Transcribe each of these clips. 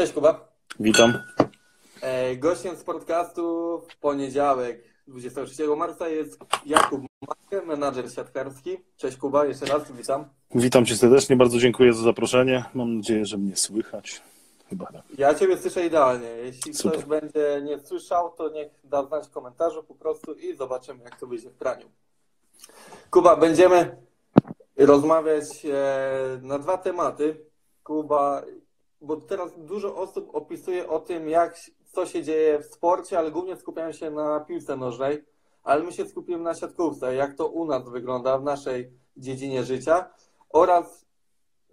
Cześć Kuba. Witam. E, Gościem Sportcastu w poniedziałek 23 marca jest Jakub Makę, menadżer siatkarski. Cześć Kuba, jeszcze raz witam. Witam Cię serdecznie, bardzo dziękuję za zaproszenie. Mam nadzieję, że mnie słychać. Chyba tak. Ja Ciebie słyszę idealnie. Jeśli Super. ktoś będzie nie słyszał, to niech da znać w komentarzu po prostu i zobaczymy, jak to wyjdzie w praniu. Kuba, będziemy rozmawiać e, na dwa tematy. Kuba, bo teraz dużo osób opisuje o tym, jak, co się dzieje w sporcie, ale głównie skupiają się na piłce nożnej, ale my się skupimy na siatkówce, jak to u nas wygląda w naszej dziedzinie życia. Oraz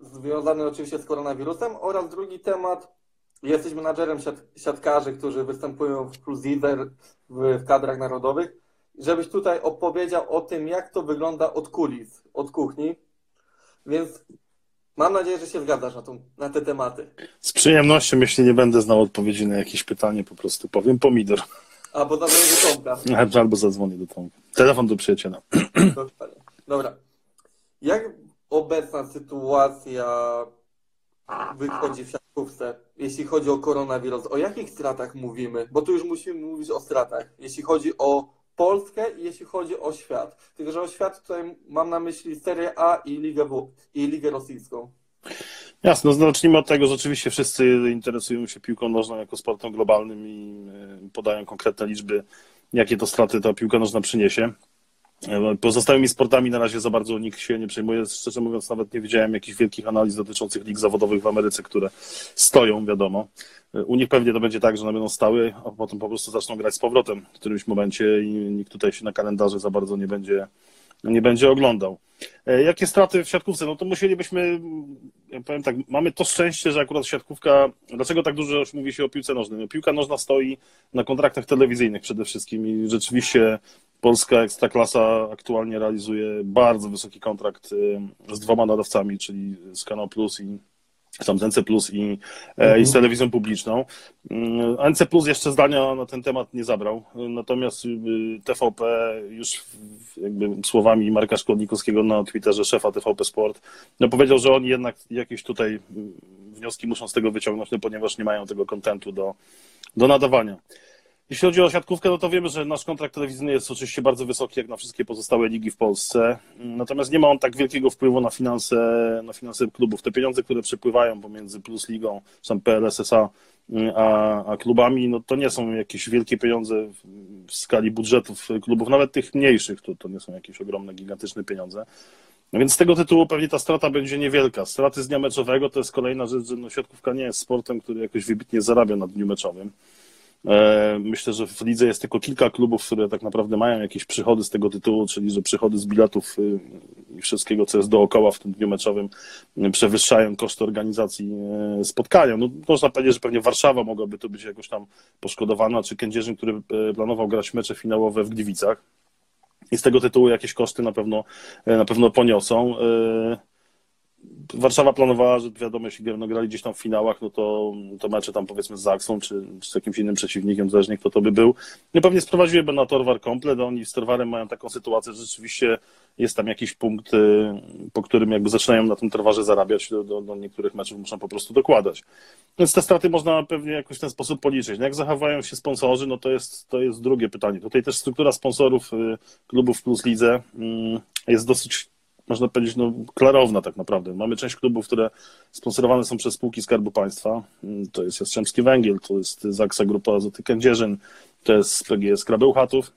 związany oczywiście z koronawirusem oraz drugi temat, jesteś menadżerem siat, siatkarzy, którzy występują w Lider w, w kadrach narodowych, żebyś tutaj opowiedział o tym, jak to wygląda od kulis, od kuchni, więc mam nadzieję, że się zgadzasz na, tą, na te tematy. Z przyjemnością, jeśli nie będę znał odpowiedzi na jakieś pytanie, po prostu powiem pomidor. Albo zadzwonię do Tomka. Albo zadzwonię do Tomka. Telefon do przyjaciela. Dobra. Jak obecna sytuacja wychodzi w siatkówce, jeśli chodzi o koronawirus? O jakich stratach mówimy? Bo tu już musimy mówić o stratach. Jeśli chodzi o Polskę jeśli chodzi o świat. Tylko, że o świat tutaj mam na myśli Serię A i Ligę, w, i Ligę Rosyjską. Jasne, no zacznijmy od tego, że oczywiście wszyscy interesują się piłką nożną jako sportem globalnym i e, podają konkretne liczby, jakie to straty ta piłka nożna przyniesie. E, Pozostałymi sportami na razie za bardzo nikt się nie przejmuje. Szczerze mówiąc, nawet nie widziałem jakichś wielkich analiz dotyczących lig zawodowych w Ameryce, które stoją, wiadomo. E, U nich pewnie to będzie tak, że one będą stały, a potem po prostu zaczną grać z powrotem w którymś momencie i nikt tutaj się na kalendarze za bardzo nie będzie, nie będzie oglądał. E, Jakie straty w siatkówce? No to musielibyśmy, ja powiem tak, mamy to szczęście, że akurat siatkówka, dlaczego tak dużo mówi się o piłce nożnej? No, piłka nożna stoi na kontraktach telewizyjnych przede wszystkim i rzeczywiście polska ekstraklasa aktualnie realizuje bardzo wysoki kontrakt y, z dwoma nadawcami, czyli z Kanał Plus i tam z NC Plus i, e, i z telewizją publiczną. Mm, NC Plus jeszcze zdania na ten temat nie zabrał, natomiast y, TVP już jakby słowami Marka Szkodnikowskiego na Twitterze, szefa TVP Sport, no powiedział, że oni jednak jakieś tutaj mm, wnioski muszą z tego wyciągnąć, no ponieważ nie mają tego kontentu do, do nadawania. Jeśli chodzi o siatkówkę, no to wiemy, że nasz kontrakt telewizyjny jest oczywiście bardzo wysoki, jak na wszystkie pozostałe ligi w Polsce. Natomiast nie ma on tak wielkiego wpływu na finanse, na finanse klubów. Te pieniądze, które przepływają pomiędzy Plus Ligą, czy tam PLSSA, a, a klubami, no to nie są jakieś wielkie pieniądze w, w skali budżetów klubów, nawet tych mniejszych, to, to nie są jakieś ogromne, gigantyczne pieniądze. No więc z tego tytułu pewnie ta strata będzie niewielka. Straty z dnia meczowego to jest kolejna rzecz, że no, siatkówka nie jest sportem, który jakoś wybitnie zarabia na dniu meczowym. E, Myślę, że w lidze jest tylko kilka klubów, które tak naprawdę mają jakieś przychody z tego tytułu, czyli że przychody z biletów y, i wszystkiego, co jest dookoła w tym dniu meczowym, y, przewyższają koszty organizacji y, spotkania. No, można powiedzieć, że pewnie Warszawa mogłaby tu być jakoś tam poszkodowana, czy Kędzierzyn, który planował grać mecze finałowe w Gliwicach. I z tego tytułu jakieś koszty na pewno, na pewno poniosą. Warszawa planowała, że wiadomo, jeśli no, grali gdzieś tam w finałach, no to, to mecze tam powiedzmy z Zaksą, czy, czy z jakimś innym przeciwnikiem, zależnie kto to by był. No pewnie sprowadziłyby na Torwar komplet, oni z Torwarem mają taką sytuację, że rzeczywiście jest tam jakiś punkt, y, po którym jakby zaczynają na tym Torwarze zarabiać, do, do, do niektórych meczów muszą po prostu dokładać. Więc te straty można pewnie jakoś w ten sposób policzyć. No jak zachowają się sponsorzy, no to jest, to jest drugie pytanie. Tutaj też struktura sponsorów y, klubów plus lidze mm, jest dosyć można powiedzieć, no, klarowna tak naprawdę. Mamy część klubów, które sponsorowane są przez spółki Skarbu Państwa. Mm, To jest Jastrzębski Węgiel, to jest Zaksa Grupa Azoty Kędzierzyn, to jest PGS Krabełchatów.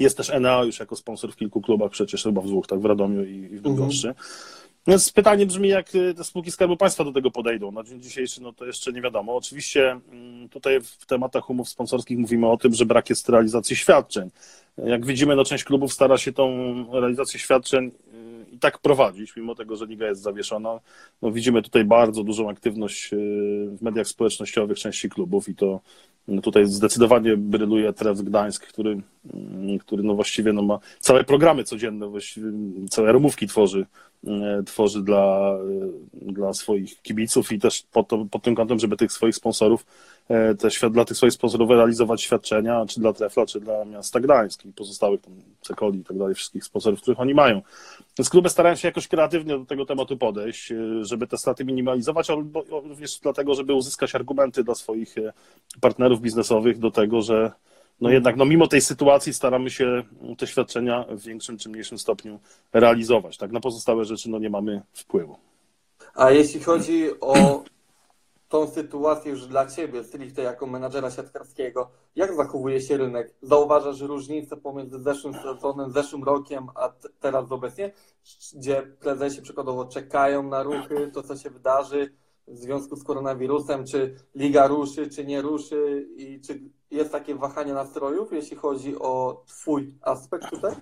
Jest też Enea już jako sponsor w kilku klubach, przecież chyba w Złuchtach, w Radomiu i i w Bydgoszczy. Więc pytanie brzmi, jak y, te spółki Skarbu Państwa do tego podejdą. Na dzień dzisiejszy no to jeszcze nie wiadomo. Oczywiście mm, tutaj w tematach umów sponsorskich mówimy o tym, że brak jest realizacji świadczeń. Jak widzimy, no część klubów stara się tą realizację świadczeń i tak prowadzić, mimo tego, że liga jest zawieszona. No widzimy tutaj bardzo dużą aktywność y, w mediach społecznościowych części klubów i to no tutaj zdecydowanie bryluje Tref Gdańsk, który, mm, który no właściwie no ma całe programy codzienne, właściwie całe ramówki tworzy tworzy dla, dla swoich kibiców i też pod, to, pod tym kątem, żeby tych swoich sponsorów E, te, dla tych swoich sponsorów realizować świadczenia, czy dla Trefla, czy dla miasta Gdańsk i pozostałych tam Cekoli i tak dalej, wszystkich sponsorów, których oni mają. Więc kluby starają się jakoś kreatywnie do tego tematu podejść, e, żeby te straty minimalizować, ale również dlatego, żeby uzyskać argumenty dla swoich e, partnerów biznesowych do tego, że no jednak no mimo tej sytuacji staramy się te świadczenia w większym czy mniejszym stopniu realizować. Tak, na pozostałe rzeczy no nie mamy wpływu. A jeśli chodzi o tą sytuację już dla Ciebie, stricte jako menadżera siatkarskiego, jak zachowuje się rynek? Zauważasz różnicę pomiędzy zeszłym sezonem, zeszłym rokiem, a teraz obecnie, gdzie prezesi przykładowo czekają na ruchy, to co się wydarzy w związku z koronawirusem, czy liga ruszy, czy nie ruszy i czy jest takie wahanie nastrojów, jeśli chodzi o Twój aspekt tutaj?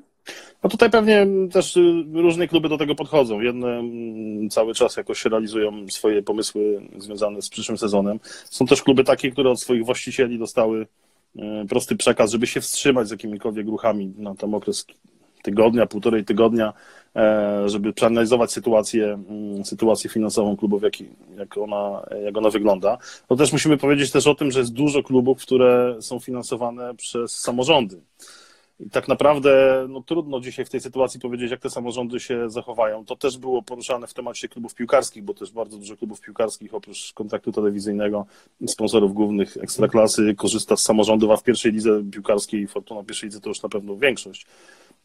No tutaj pewnie też y, różne kluby do tego podchodzą. Jedne mm, cały czas jakoś realizują swoje pomysły związane z przyszłym sezonem. Są też kluby takie, które od swoich właścicieli dostały y, prosty przekaz, żeby się wstrzymać z jakimikolwiek ruchami na tam okres tygodnia, półtorej tygodnia, e, żeby przeanalizować sytuację, mm, sytuację finansową klubów, jak, jak, ona, jak ona wygląda. No też musimy powiedzieć też o tym, że jest dużo klubów, które są finansowane przez samorządy. I tak naprawdę no, trudno dzisiaj w tej sytuacji powiedzieć, jak te samorządy się zachowają. To też było poruszane w temacie klubów piłkarskich, bo też bardzo dużo klubów piłkarskich oprócz kontraktu telewizyjnego, sponsorów głównych ekstraklasy korzysta z samorządów, a w pierwszej lidze piłkarskiej Fortuna pierwszej lidze to już na pewno większość.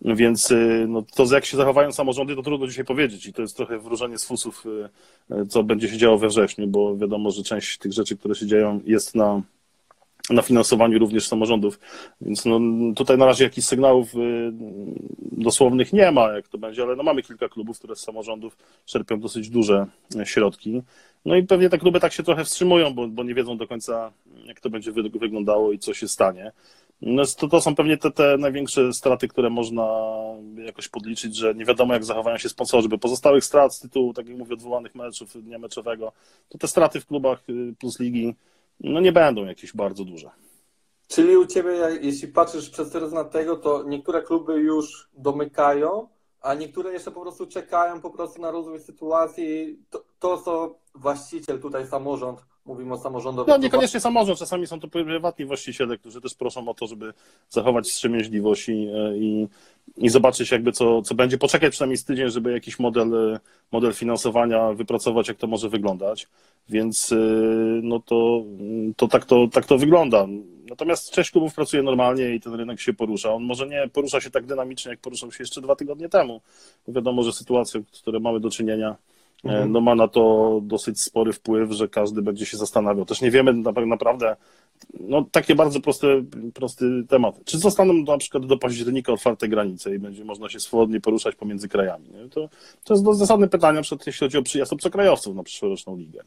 Więc y, no, to, jak się zachowają samorządy, to trudno dzisiaj powiedzieć i to jest trochę wróżenie z fusów, y, y, co będzie się działo we wrześniu, bo wiadomo, że część tych rzeczy, które się dzieją, jest na na finansowaniu również samorządów. Więc no, tutaj na razie jakichś sygnałów y, dosłownych nie ma, jak to będzie, ale no, mamy kilka klubów, które z samorządów czerpią dosyć duże środki. No i pewnie te kluby tak się trochę wstrzymują, bo, bo nie wiedzą do końca, jak to będzie wyglądało i co się stanie. No to, to są pewnie te, te największe straty, które można jakoś podliczyć, że nie wiadomo, jak zachowają się sponsorzy, bo pozostałych strat z tytułu, tak jak mówię, odwołanych meczów dnia meczowego, to te straty w klubach y, plus ligi no nie będą jakieś bardzo duże. Czyli u Ciebie, jeśli patrzysz przez pryzmat tego, to niektóre kluby już domykają, a niektóre jeszcze po prostu czekają po prostu na rozwój sytuacji. To, to co właściciel, tutaj samorząd, mówimy o samorządowym. No niekoniecznie samorząd, czasami są to prywatni właściciele, którzy też proszą o to, żeby zachować wstrzemięźliwość i, i, i zobaczyć jakby co, co będzie, poczekać przynajmniej z tydzień, żeby jakiś model, model finansowania wypracować, jak to może wyglądać. Więc y, no to, to, tak, to tak to wygląda. Natomiast część klubów pracuje normalnie i ten rynek się porusza. On może nie porusza się tak dynamicznie, jak poruszał się jeszcze dwa tygodnie temu. Wiadomo, że sytuacja, z którą mamy do czynienia, e. no ma na to dosyć spory wpływ, że każdy będzie się zastanawiał. Też nie wiemy naprawdę, no takie bardzo prosty, prosty temat. Czy zostaną na przykład do października otwarte granice i będzie można się swobodnie poruszać pomiędzy krajami? To, to jest zasadne pytanie, przykład jeśli chodzi o przyjazd obcokrajowców na przyszłoroczną ligę.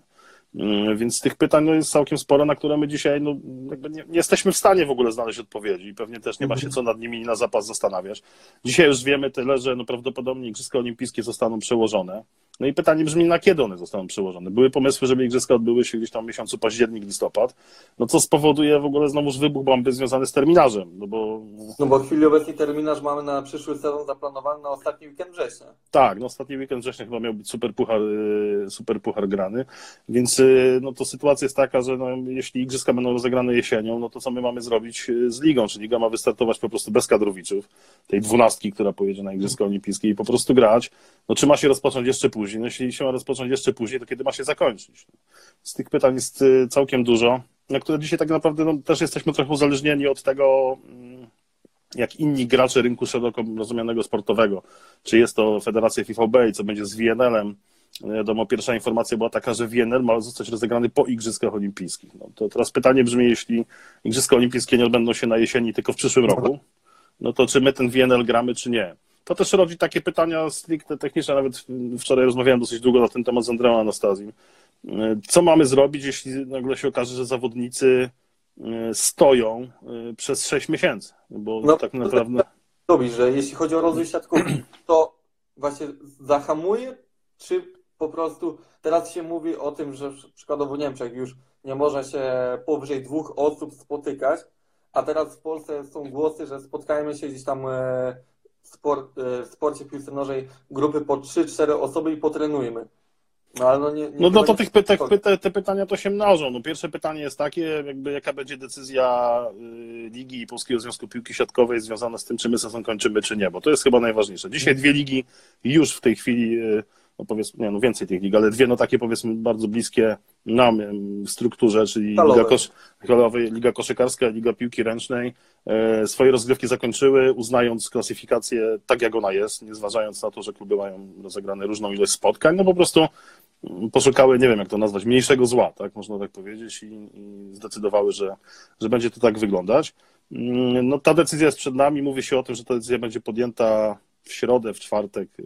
Mm, więc tych pytań no, jest całkiem sporo, na które my dzisiaj no, nie, nie, jesteśmy w stanie w ogóle znaleźć odpowiedzi i pewnie też nie ma się mhm. co nad nimi na zapas zastanawiać. Dzisiaj już wiemy tyle, że no, prawdopodobnie Igrzyska Olimpijskie zostaną przełożone. No i pytanie brzmi, na kiedy one zostaną przełożone? Były pomysły, żeby Igrzyska odbyły się gdzieś tam w miesiącu październik, listopad, no co spowoduje w ogóle znowuż wybuch bomby związany z terminarzem, no bo... No bo w chwili obecnej terminarz mamy na przyszły sezon zaplanowany na ostatni weekend września. Tak, no ostatni weekend września chyba miał być super puchar, y, super puchar grany, więc y, no to sytuacja jest taka, że no, jeśli Igrzyska będą rozegrane jesienią, no to co my mamy zrobić y, z ligą? Czy liga ma wystartować po prostu bez kadrowiczów, tej dwunastki, która pojedzie na Igrzyska Olimpijskie i po prostu grać, no czy ma się rozpocząć jeszcze później? Później. No jeśli się ma rozpocząć jeszcze później, to kiedy ma się zakończyć? Z tych pytań jest y, całkiem dużo, na które dzisiaj tak naprawdę no, też jesteśmy trochę uzależnieni od tego, mm, jak inni gracze rynku szeroko rozumianego sportowego. Czy jest to Federacja FIVB i co będzie z WNL-em. No wiadomo, pierwsza informacja była taka, że WNL ma zostać rozegrany po Igrzyskach Olimpijskich. No to teraz pytanie brzmi, jeśli Igrzyska Olimpijskie nie odbędą się na jesieni, tylko w przyszłym roku, no to czy my ten WNL gramy, czy nie? To też rodzi takie pytania stricte techniczne. Nawet wczoraj rozmawiałem dosyć długo na ten temat z Andreą Anastazją. Co mamy zrobić, jeśli nagle się okaże, że zawodnicy e, stoją e, przez 6 miesięcy? Bo no, tak naprawdę. Robi, że jeśli chodzi o rozwój siatkówki, to właśnie zahamuje, czy po prostu teraz się mówi o tym, że przykładowo w Niemczech już nie można się powyżej dwóch osób spotykać, a teraz w Polsce są głosy, że spotkajmy się gdzieś tam e, sport, e, w sporcie piłce nożnej grupy po 3-4 osoby i potrenujmy. No, ale no, nie, nie no, no to tych te pytania to się mnożą. No, pierwsze pytanie jest takie, jakby jaka będzie decyzja y, Ligi i Polskiego Związku Piłki Siatkowej związana z tym, czy my sezon kończymy, czy nie, bo to jest chyba najważniejsze. Dzisiaj dwie ligi już w tej chwili y, no powiedzmy, nie, no więcej tych lig, ale dwie no takie powiedzmy bardzo bliskie nam w strukturze, czyli Liga, Kosz, Liga Koszykarska, Liga Piłki Ręcznej, e, swoje rozgrywki zakończyły, uznając klasyfikację tak, jak ona jest, nie zważając na to, że kluby mają rozegrane różną ilość spotkań, no po prostu poszukały, nie wiem jak to nazwać, mniejszego zła, tak, można tak powiedzieć, i, i zdecydowały, że, że będzie to tak wyglądać. Mm, no ta decyzja jest przed nami, mówi się o tym, że ta decyzja będzie podjęta w środę, w czwartek y,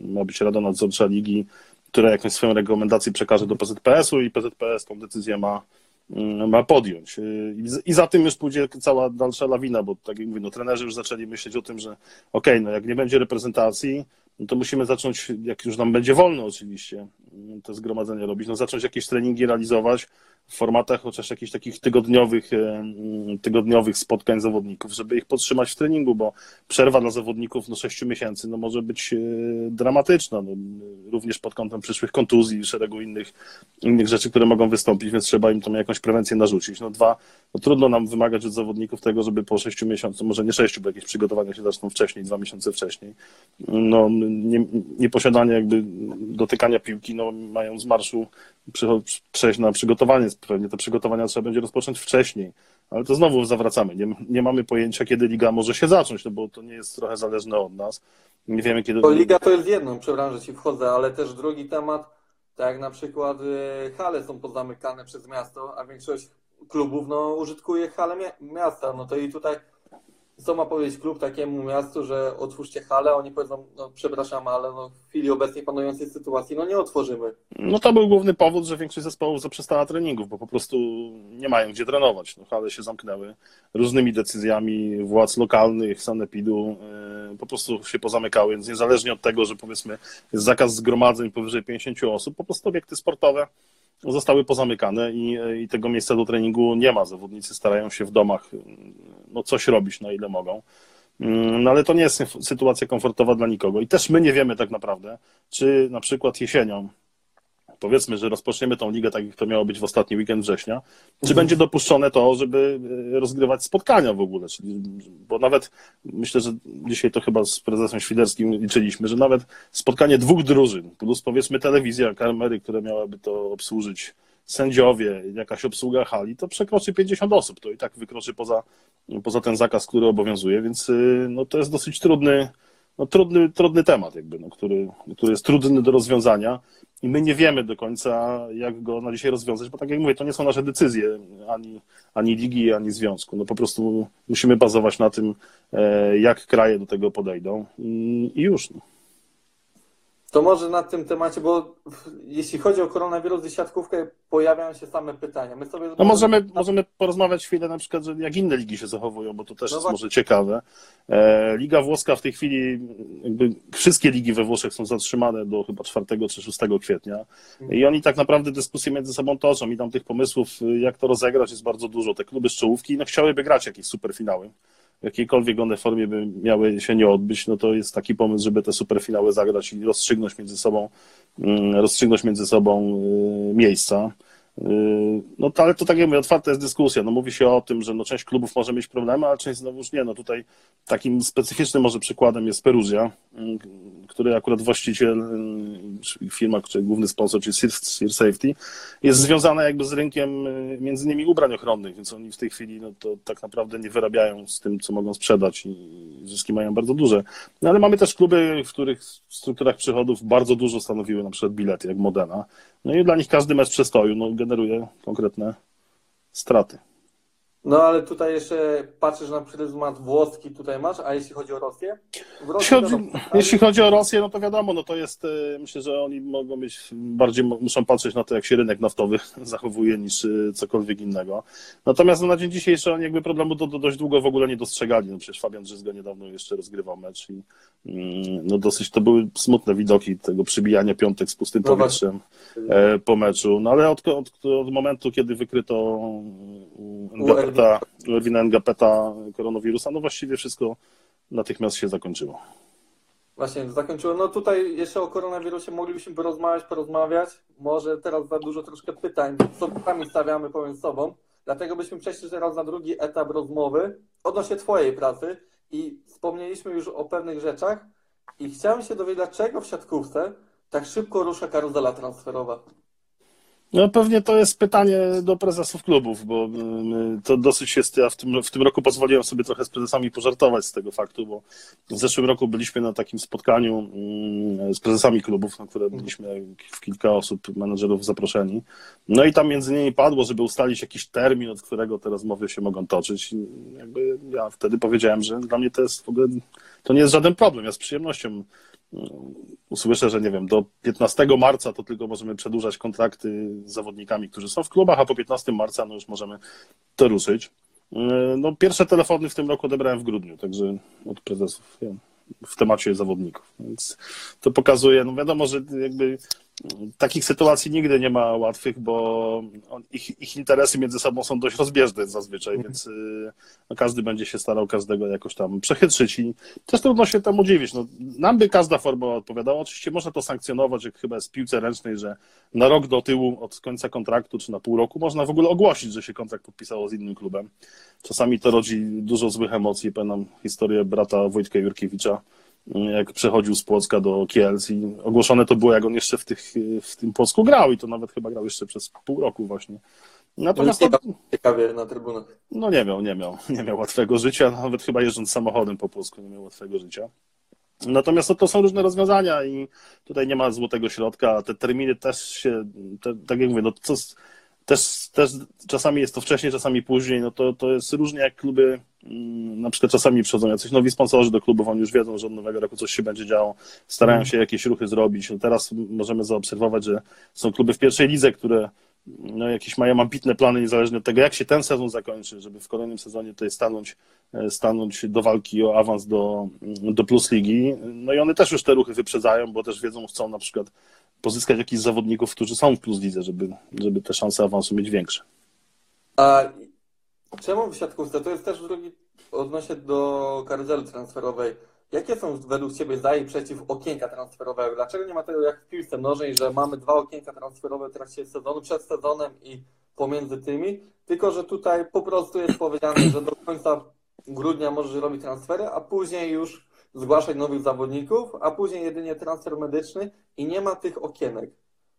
ma być Rada Nadzorcza Ligi, która jakąś swoją rekomendację przekaże do PZPS-u i PZPS tą decyzję ma, y, ma podjąć. Y, I za tym już pójdzie cała dalsza lawina, bo tak jak mówię, no, trenerzy już zaczęli myśleć o tym, że okej, okay, no jak nie będzie reprezentacji, no to musimy zacząć, jak już nam będzie wolno oczywiście, to zgromadzenie robić, no zacząć jakieś treningi realizować, w formatach chociaż jakichś takich tygodniowych, e, tygodniowych spotkań zawodników, żeby ich podtrzymać w treningu, bo przerwa dla zawodników no 6 miesięcy no, może być e, dramatyczna, no, również pod kątem przyszłych kontuzji i szeregu innych, innych rzeczy, które mogą wystąpić, więc trzeba im tam jakąś prewencję narzucić. No dwa, no, trudno nam wymagać od zawodników tego, żeby po 6 miesiącach, może nie 6, bo jakieś przygotowania się zaczną wcześniej, dwa miesiące wcześniej, no nie, nieposiadanie jakby dotykania piłki, no mają z marszu przejść na przygotowanie. Pewnie te przygotowania trzeba będzie rozpocząć wcześniej, ale to znowu zawracamy. Nie, nie mamy pojęcia, kiedy liga może się zacząć, no bo to nie jest trochę zależne od nas. Nie wiemy, kiedy. To liga to jest jedno, przepraszam, że ci wchodzę, ale też drugi temat, tak jak na przykład y, hale są pozamykane przez miasto, a większość klubów no, użytkuje hale miasta. No to i tutaj co ma powiedzieć klub takiemu miastu, że otwórzcie halę, oni powiedzą, no przepraszam, ale no, w chwili obecnej panującej sytuacji no nie otworzymy. No to był główny powód, że większość zespołów zaprzestała treningów, bo po prostu nie mają gdzie trenować. No, hale się zamknęły różnymi decyzjami władz lokalnych, sanepidu, yy, po prostu się pozamykały, więc niezależnie od tego, że powiedzmy jest zakaz zgromadzeń powyżej 50 osób, po prostu obiekty sportowe zostały pozamykane i, i tego miejsca do treningu nie ma. Zawodnicy starają się w domach no, coś robić, na ile mogą. Mm, no ale to nie jest sytuacja komfortowa dla nikogo. I też my nie wiemy tak naprawdę, czy na przykład jesienią powiedzmy, że rozpoczniemy tą ligę tak, jak to miało być w ostatni weekend września, czy mhm. będzie dopuszczone to, żeby e, rozgrywać spotkania w ogóle? Czyli, bo nawet myślę, że dzisiaj to chyba z prezesem Świderskim liczyliśmy, że nawet spotkanie dwóch drużyn, plus powiedzmy telewizja, kamery, które miałaby to obsłużyć, sędziowie, jakaś obsługa hali, to przekroczy 50 osób. To i tak wykroczy poza, poza ten zakaz, który obowiązuje, więc y, no, to jest dosyć trudny, no, trudny, trudny temat, jakby, no, który, który jest trudny do rozwiązania i my nie wiemy do końca, jak go na dzisiaj rozwiązać, bo tak jak mówię, to nie są nasze decyzje ani, ani ligi, ani związku. No po prostu musimy bazować na tym, e, jak kraje do tego podejdą i, już. No. To może na tym temacie, bo jeśli chodzi o koronawirus i siatkówkę, pojawiają się same pytania. My sobie no możemy, możemy porozmawiać chwilę na przykład, jak inne ligi się zachowują, bo to też no jest właśnie. może ciekawe. E, Liga włoska w tej chwili, jakby wszystkie ligi we Włoszech są zatrzymane do chyba 4 czy 6 kwietnia i oni tak naprawdę dyskusje między sobą toczą i tam tych pomysłów, jak to rozegrać jest bardzo dużo. Te kluby z czołówki no, chciałyby grać jakieś superfinały w jakiejkolwiek one formie by miały się nie odbyć, no to jest taki pomysł, żeby te superfinały zagrać i rozstrzygnąć między sobą, mm, rozstrzygnąć między sobą y, miejsca. Yy, no to, ale to tak jak mówię, otwarta jest dyskusja. No mówi się o tym, że no część klubów może mieć problemy, a część znowuż nie. No tutaj takim specyficznym może przykładem jest Peruzja, yy, który akurat właściciel, yy, firma, który główny sponsor, czyli Sear Safety, jest związana jakby z rynkiem między innymi ubrań ochronnych, więc oni w tej chwili no to tak naprawdę nie wyrabiają z tym, co mogą sprzedać i zyski mają bardzo duże. No ale mamy też kluby, w których w strukturach przychodów bardzo dużo stanowiły na przykład bilety, jak Modena. No i dla nich każdy mecz przestoju no, generuje konkretne straty. No ale tutaj jeszcze patrzysz na pryzmat włoski tutaj masz, a jeśli chodzi o Rosję? Jeśli chodzi, jeśli chodzi, o Rosję, no to wiadomo, no to jest, e, myślę, że oni mogą być, bardziej muszą patrzeć na to, jak się rynek naftowy zachowuje, niż e, cokolwiek innego. Natomiast no, na dzień dzisiejszy oni jakby problemu to, to dość długo w ogóle nie dostrzegali. No przecież Fabian Drzyzga niedawno jeszcze rozgrywał mecz i mm, no dosyć to były smutne widoki tego przybijania piątek z pustym no powietrzem no po meczu. No ale od, od, od momentu, kiedy wykryto Ngapeta, Erwina Ngapeta koronawirusa, no właściwie wszystko natychmiast się zakończyło. Właśnie, zakończyło. No tutaj jeszcze o koronawirusie moglibyśmy porozmawiać, porozmawiać. Może teraz za dużo troszkę pytań sobie sami stawiamy pomiędzy sobą. Dlatego byśmy przeszli teraz na drugi etap rozmowy odnośnie Twojej pracy i wspomnieliśmy już o pewnych rzeczach i chciałem się dowiedzieć, dlaczego w siatkówce tak szybko rusza karuzela transferowa. No pewnie to jest pytanie do prezesów klubów, bo y, to dosyć jest, ja w tym, w tym roku pozwoliłem sobie trochę z prezesami pożartować z tego faktu, bo w zeszłym roku byliśmy na takim spotkaniu mm, z prezesami klubów, na które byliśmy w kilka osób, menedżerów zaproszeni. No i tam między innymi padło, żeby ustalić jakiś termin, od którego te rozmowy się mogą toczyć. I jakby ja wtedy powiedziałem, że dla mnie to jest w ogóle, to nie jest żaden problem, ja z przyjemnością usłyszę, że nie wiem, do 15 marca to tylko możemy przedłużać kontrakty z zawodnikami, którzy są w klubach, a po 15 marca no już możemy to ruszyć. No, pierwsze telefony w tym roku odebrałem w grudniu, także od prezesów w temacie zawodników. Więc to pokazuje, no wiadomo, że jakby takich sytuacji nigdy nie ma łatwych, bo ich, ich interesy między sobą są dość rozbieżne zazwyczaj, mhm. więc y, no, każdy będzie się starał każdego jakoś tam przechytrzyć i też trudno się temu dziwić. No, nam by każda forma odpowiadała. Oczywiście można to sankcjonować, jak chyba jest w piłce ręcznej, że na rok do tyłu od końca kontraktu, czy na pół roku można w ogóle ogłosić, że się kontrakt podpisało z innym klubem. Czasami to rodzi dużo złych emocji. Pamiętam historię brata Wojtka Jurkiewicza, jak przechodził z Płocka do Kielc i ogłoszone to było, jak on jeszcze w, tych, w tym Płocku grał i to nawet chyba grał jeszcze przez pół roku właśnie. Natomiast to, ciekawie na trybunach. No nie miał, nie miał, nie miał łatwego życia, nawet chyba jeżdżąc samochodem po Płocku nie miał łatwego życia. Natomiast to, to są różne rozwiązania i tutaj nie ma złotego środka. Te terminy też się, te, tak jak mówię, no co, też, też czasami jest to wcześniej, czasami później, no to, to jest różnie jak kluby mm, na przykład czasami przychodzą jacyś nowi sponsorzy do klubów, oni już wiedzą, że od nowego roku coś się będzie działo, starają się jakieś ruchy zrobić. No teraz możemy zaobserwować, że są kluby w pierwszej lidze, które no, jakieś mają ambitne plany, niezależnie od tego, jak się ten sezon zakończy, żeby w kolejnym sezonie tutaj stanąć, e, stanąć do walki o awans do, do Plus Ligi. No i one też już te ruchy wyprzedzają, bo też wiedzą, chcą na przykład pozyskać jakichś zawodników, którzy są w Plus Lidze, żeby, żeby te szanse awansu mieć większe. A czemu w siatkówce? To jest też drugi odnośnie do karuzeli transferowej Jakie są według Ciebie za i przeciw okienka transferowego? Dlaczego nie ma tego jak w piłce nożnej, że mamy dwa okienka transferowe w trakcie sezonu, przed sezonem i pomiędzy tymi, tylko że tutaj po prostu jest powiedziane, że do końca grudnia możesz robić transfery, a później już zgłaszać nowych zawodników, a później jedynie transfer medyczny i nie ma tych okienek.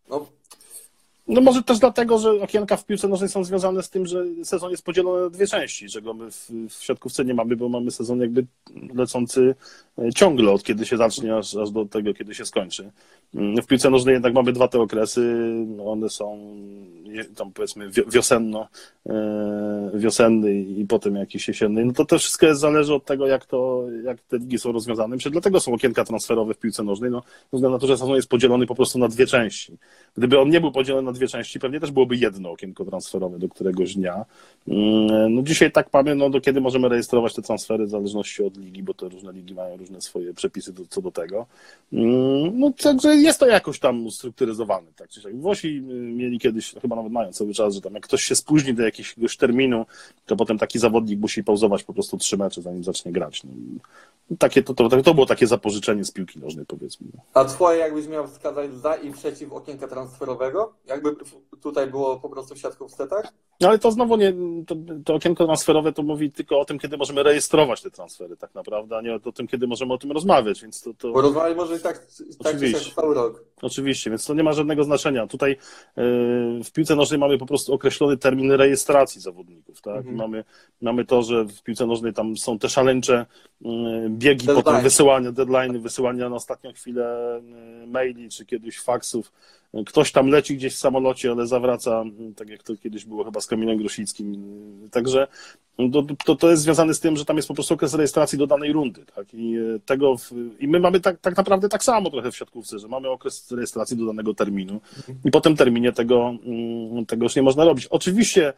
No, no może też dlatego, że okienka w piłce nożnej są związane z tym, że sezon jest podzielony na dwie części, czego my w, w siatkówce nie mamy, bo mamy sezon jakby lecący e, ciągle od kiedy się zacznie, aż, aż do tego, kiedy się skończy. Mm, w piłce nożnej jednak mamy dwa te okresy, no one są tam powiedzmy wiosenno, e, wiosenny i potem jakiś jesienny, no to to wszystko zależy od tego, jak to, jak te ligi są rozwiązane. Myślę, dlatego są okienka transferowe w piłce nożnej, no, ze względu na to, że sezon jest podzielony po prostu na dwie części. Gdyby on nie był podzielony na dwie części, pewnie też byłoby jedno okienko transferowe do któregoś dnia. Mm, no dzisiaj tak mamy, no do kiedy możemy rejestrować te transfery w zależności od ligi, bo te różne ligi mają różne swoje przepisy do, co do tego. Mm, no także jest to jakoś tam ustrukturyzowane, tak. Włosi y, mieli kiedyś, chyba nawet mają cały czas, że tam jak ktoś się spóźni do jakiegoś terminu, to potem taki zawodnik musi pauzować po prostu trzy mecze, zanim zacznie grać. No, takie, to, to, to było takie zapożyczenie z piłki nożnej, powiedzmy. A twoje, jakbyś miał wskazać za i przeciw okienka transferowego? Jakby tutaj było po prostu w siatkówce, tak? No ale to znowu nie, to, to, okienko transferowe to mówi tylko o tym, kiedy możemy rejestrować te transfery tak naprawdę, a nie o tym, kiedy możemy o tym rozmawiać, więc to... to... Bo rozmawiać może i tak, tak cały rok. Oczywiście, więc to nie ma żadnego znaczenia. Tutaj yy, w piłce nożnej mamy po prostu określony termin rejestracji zawodników, tak? Mhm. Mamy, mamy to, że w piłce nożnej tam są te szaleńcze yy, biegi, Deadline. potem wysyłania, deadline, wysyłania na ostatnią chwilę yy, maili, czy kiedyś faksów, Ktoś tam leci gdzieś w samolocie, ale zawraca, tak jak to kiedyś było chyba z Kamilem Grosickim. Także to, to, to jest związane z tym, że tam jest po prostu okres rejestracji do danej rundy. Tak? I, e, tego w, I my mamy tak, tak naprawdę tak samo trochę w siatkówce, że mamy okres rejestracji do danego terminu i po tym terminie tego, tego już nie można robić. Oczywiście